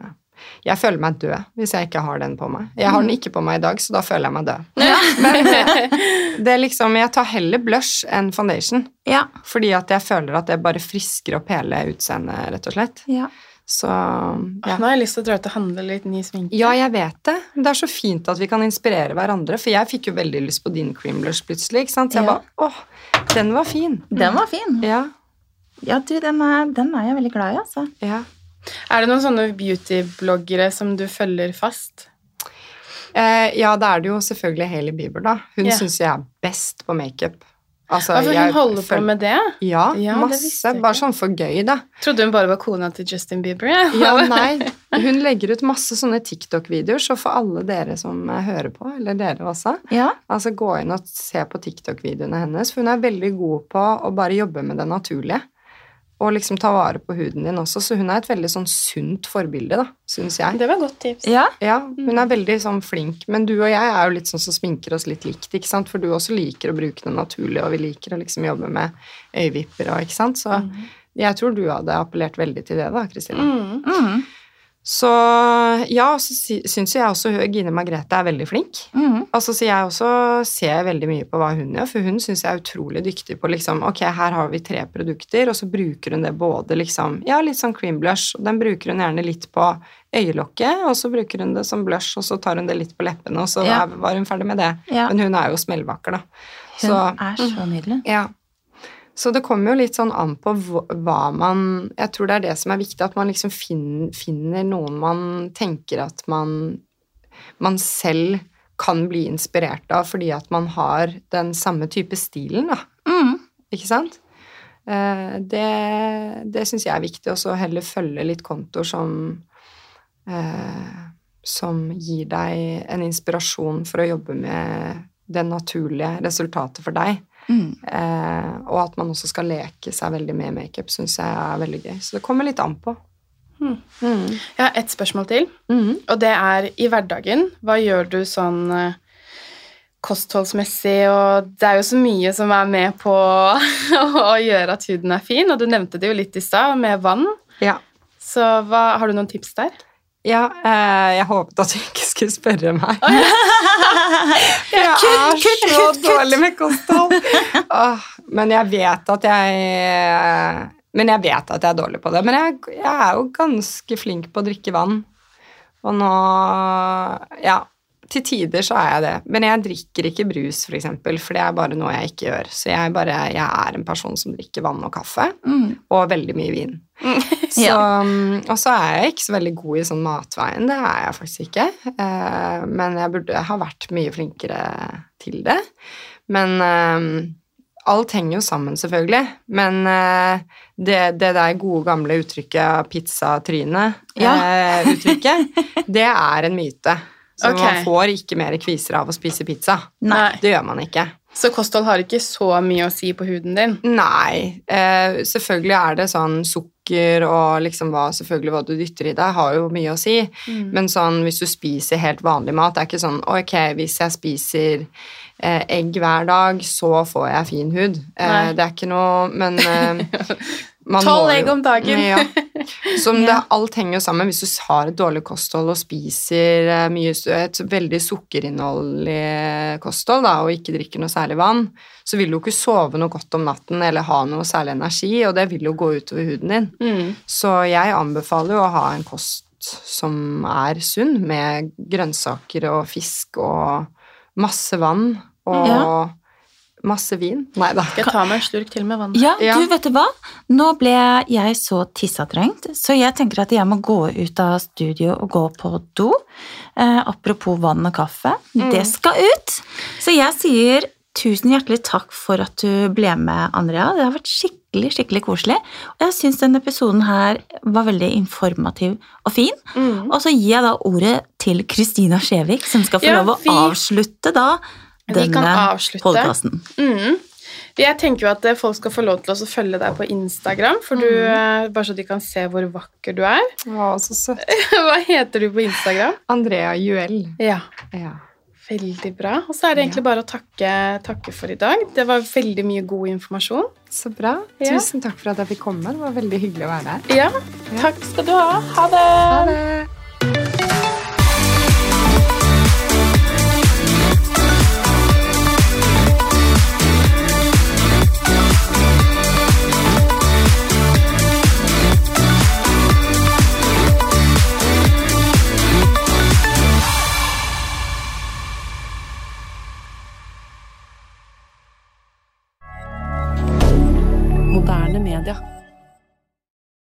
Jeg føler meg død hvis jeg ikke har den på meg. Jeg har den ikke på meg i dag, så da føler jeg meg død. Men eh, det er liksom Jeg tar heller blush enn foundation, Ja. fordi at jeg føler at det bare frisker opp hele utseendet, rett og slett. ja. Så Ja. Nå har jeg lyst til å dra ut og handle litt ny sminke. Ja, jeg vet det. Det er så fint at vi kan inspirere hverandre, for jeg fikk jo veldig lyst på din cream blush plutselig, ikke sant? Så jeg Ja. bare Åh, den var fin. Den var fin. Ja. Ja, du, den er, den er jeg veldig glad i, altså. Ja. Er det noen sånne beauty-bloggere som du følger fast? Eh, ja, da er det jo selvfølgelig Hailey Bieber, da. Hun yeah. syns jeg er best på makeup. Altså, Ja, hun jeg holder på med det? Ja, Ja, masse. Det Bare sånn for gøy, da. Trodde hun bare var kona til Justin Bieber. Ja, Ja, nei. Hun legger ut masse sånne TikTok-videoer, så for alle dere som eh, hører på, eller dere også, Ja. altså gå inn og se på TikTok-videoene hennes, for hun er veldig god på å bare jobbe med det naturlige. Og liksom ta vare på huden din også, så hun er et veldig sånn sunt forbilde, da, syns jeg. Det var godt tips. ja. Ja, hun er veldig sånn flink, men du og jeg er jo litt sånn som sminker oss litt likt, ikke sant, for du også liker å bruke det naturlige, og vi liker å liksom jobbe med øyevipper og, ikke sant, så jeg tror du hadde appellert veldig til det da, Kristina. Mm. Mm. Så ja, så sy- syns jeg også Gine Margrethe er veldig flink. Mm. Altså, så jeg også ser veldig mye på hva hun gjør, for hun syns jeg er utrolig dyktig på liksom Ok, her har vi tre produkter, og så bruker hun det både liksom Ja, litt sånn cream blush, og den bruker hun gjerne litt på øyelokket, og så bruker hun det som blush, og så tar hun det litt på leppene, og så Ja. er, var hun ferdig med det. Ja. Men hun er jo smellvakker, da. Hun Så er så nydelig. ja. Så det kommer jo litt sånn an på hva- man Jeg tror det er det som er viktig, at man liksom fin, finner noen man tenker at man, man selv kan bli inspirert av fordi at man har den samme type stilen, da. Mm. Ikke sant? Eh, Det, det syns jeg er viktig, og så heller følge litt kontoer som eh, Som gir deg en inspirasjon for å jobbe med det naturlige resultatet for deg. Mm. Eh, og at man også skal leke seg veldig med makeup, syns jeg er veldig gøy. Så det kommer litt an på. Mm. Mm. Jeg har ett spørsmål til, Mm. og det er i hverdagen. Hva gjør du sånn eh, kostholdsmessig, og det er jo så mye som er med på å gjøre at huden er fin, og du nevnte det jo litt i stad, med vann. Ja. Så hva, har du noen tips der? Ja, eh, jeg håpet at du ikke skulle spørre meg. Jeg er så dårlig med kosthold. Men jeg vet at jeg Men jeg vet at jeg er dårlig på det. Men jeg, jeg er jo ganske flink på å drikke vann. Og nå Ja, til tider så er jeg det. Men jeg drikker ikke brus, for eksempel, for det er bare noe jeg ikke gjør. Så jeg, bare, jeg er en person som drikker vann og kaffe, Mm. og veldig mye vin. Så, Og så er jeg ikke så veldig god i sånn matveien, det er jeg faktisk ikke. Eh, men jeg burde ha vært mye flinkere til det. Men eh, alt henger jo sammen, selvfølgelig. Men eh, det, det der gode, gamle uttrykket 'pizzatryne'-uttrykket, det er en myte. Så okay. man får ikke mer kviser av å spise pizza. Nei. Det gjør man ikke. Så kosthold har ikke så mye å si på huden din. Nei. Eh, selvfølgelig er det sånn sukker og liksom hva, selvfølgelig hva du dytter i deg, har jo mye å si. Mm. Men sånn hvis du spiser helt vanlig mat, det er ikke sånn ok, hvis jeg spiser eh, egg hver dag, så får jeg fin hud. Eh, det er ikke noe Men eh, Tolv egg om dagen. Ja. Som det, alt henger jo sammen. Hvis du har et dårlig kosthold og spiser eh, mye, et veldig sukkerinnholdig kosthold da, og ikke drikker noe særlig vann, så vil du ikke sove noe godt om natten eller ha noe særlig energi, og det vil jo gå utover huden din. Mm. Så jeg anbefaler jo å ha en kost som er sunn, med grønnsaker og fisk og masse vann og Ja. Masse vin. Nei da. Skal jeg ta meg en slurk til med vann? Ja, Ja. du vet du hva? Nå ble jeg så tissetrengt, så jeg tenker at jeg må gå ut av studio og gå på do. Eh, apropos vann og kaffe. Mm. Det skal ut! Så jeg sier tusen hjertelig takk for at du ble med, Andrea. Det har vært skikkelig, skikkelig koselig. Og jeg syns denne episoden her var veldig informativ og fin. Mm. Og så gir jeg da ordet til Kristina Skjevik, som skal få Ja, lov å vi- avslutte da denne podkasten. Mm. Jeg tenker jo at eh, folk skal få lov til å følge deg på Instagram, for du, mm. bare så de kan se hvor vakker du er. Å, så søtt. Hva heter du på Instagram? Andrea Juel. Ja, Ja. veldig bra. Og så er det egentlig bare å takke, takke for i dag. Det var veldig mye god informasjon. Så bra. Ja. Tusen takk for at jeg fikk komme. Det var veldig hyggelig å være her. Ja, takk skal du ha. Ha det. Ha det!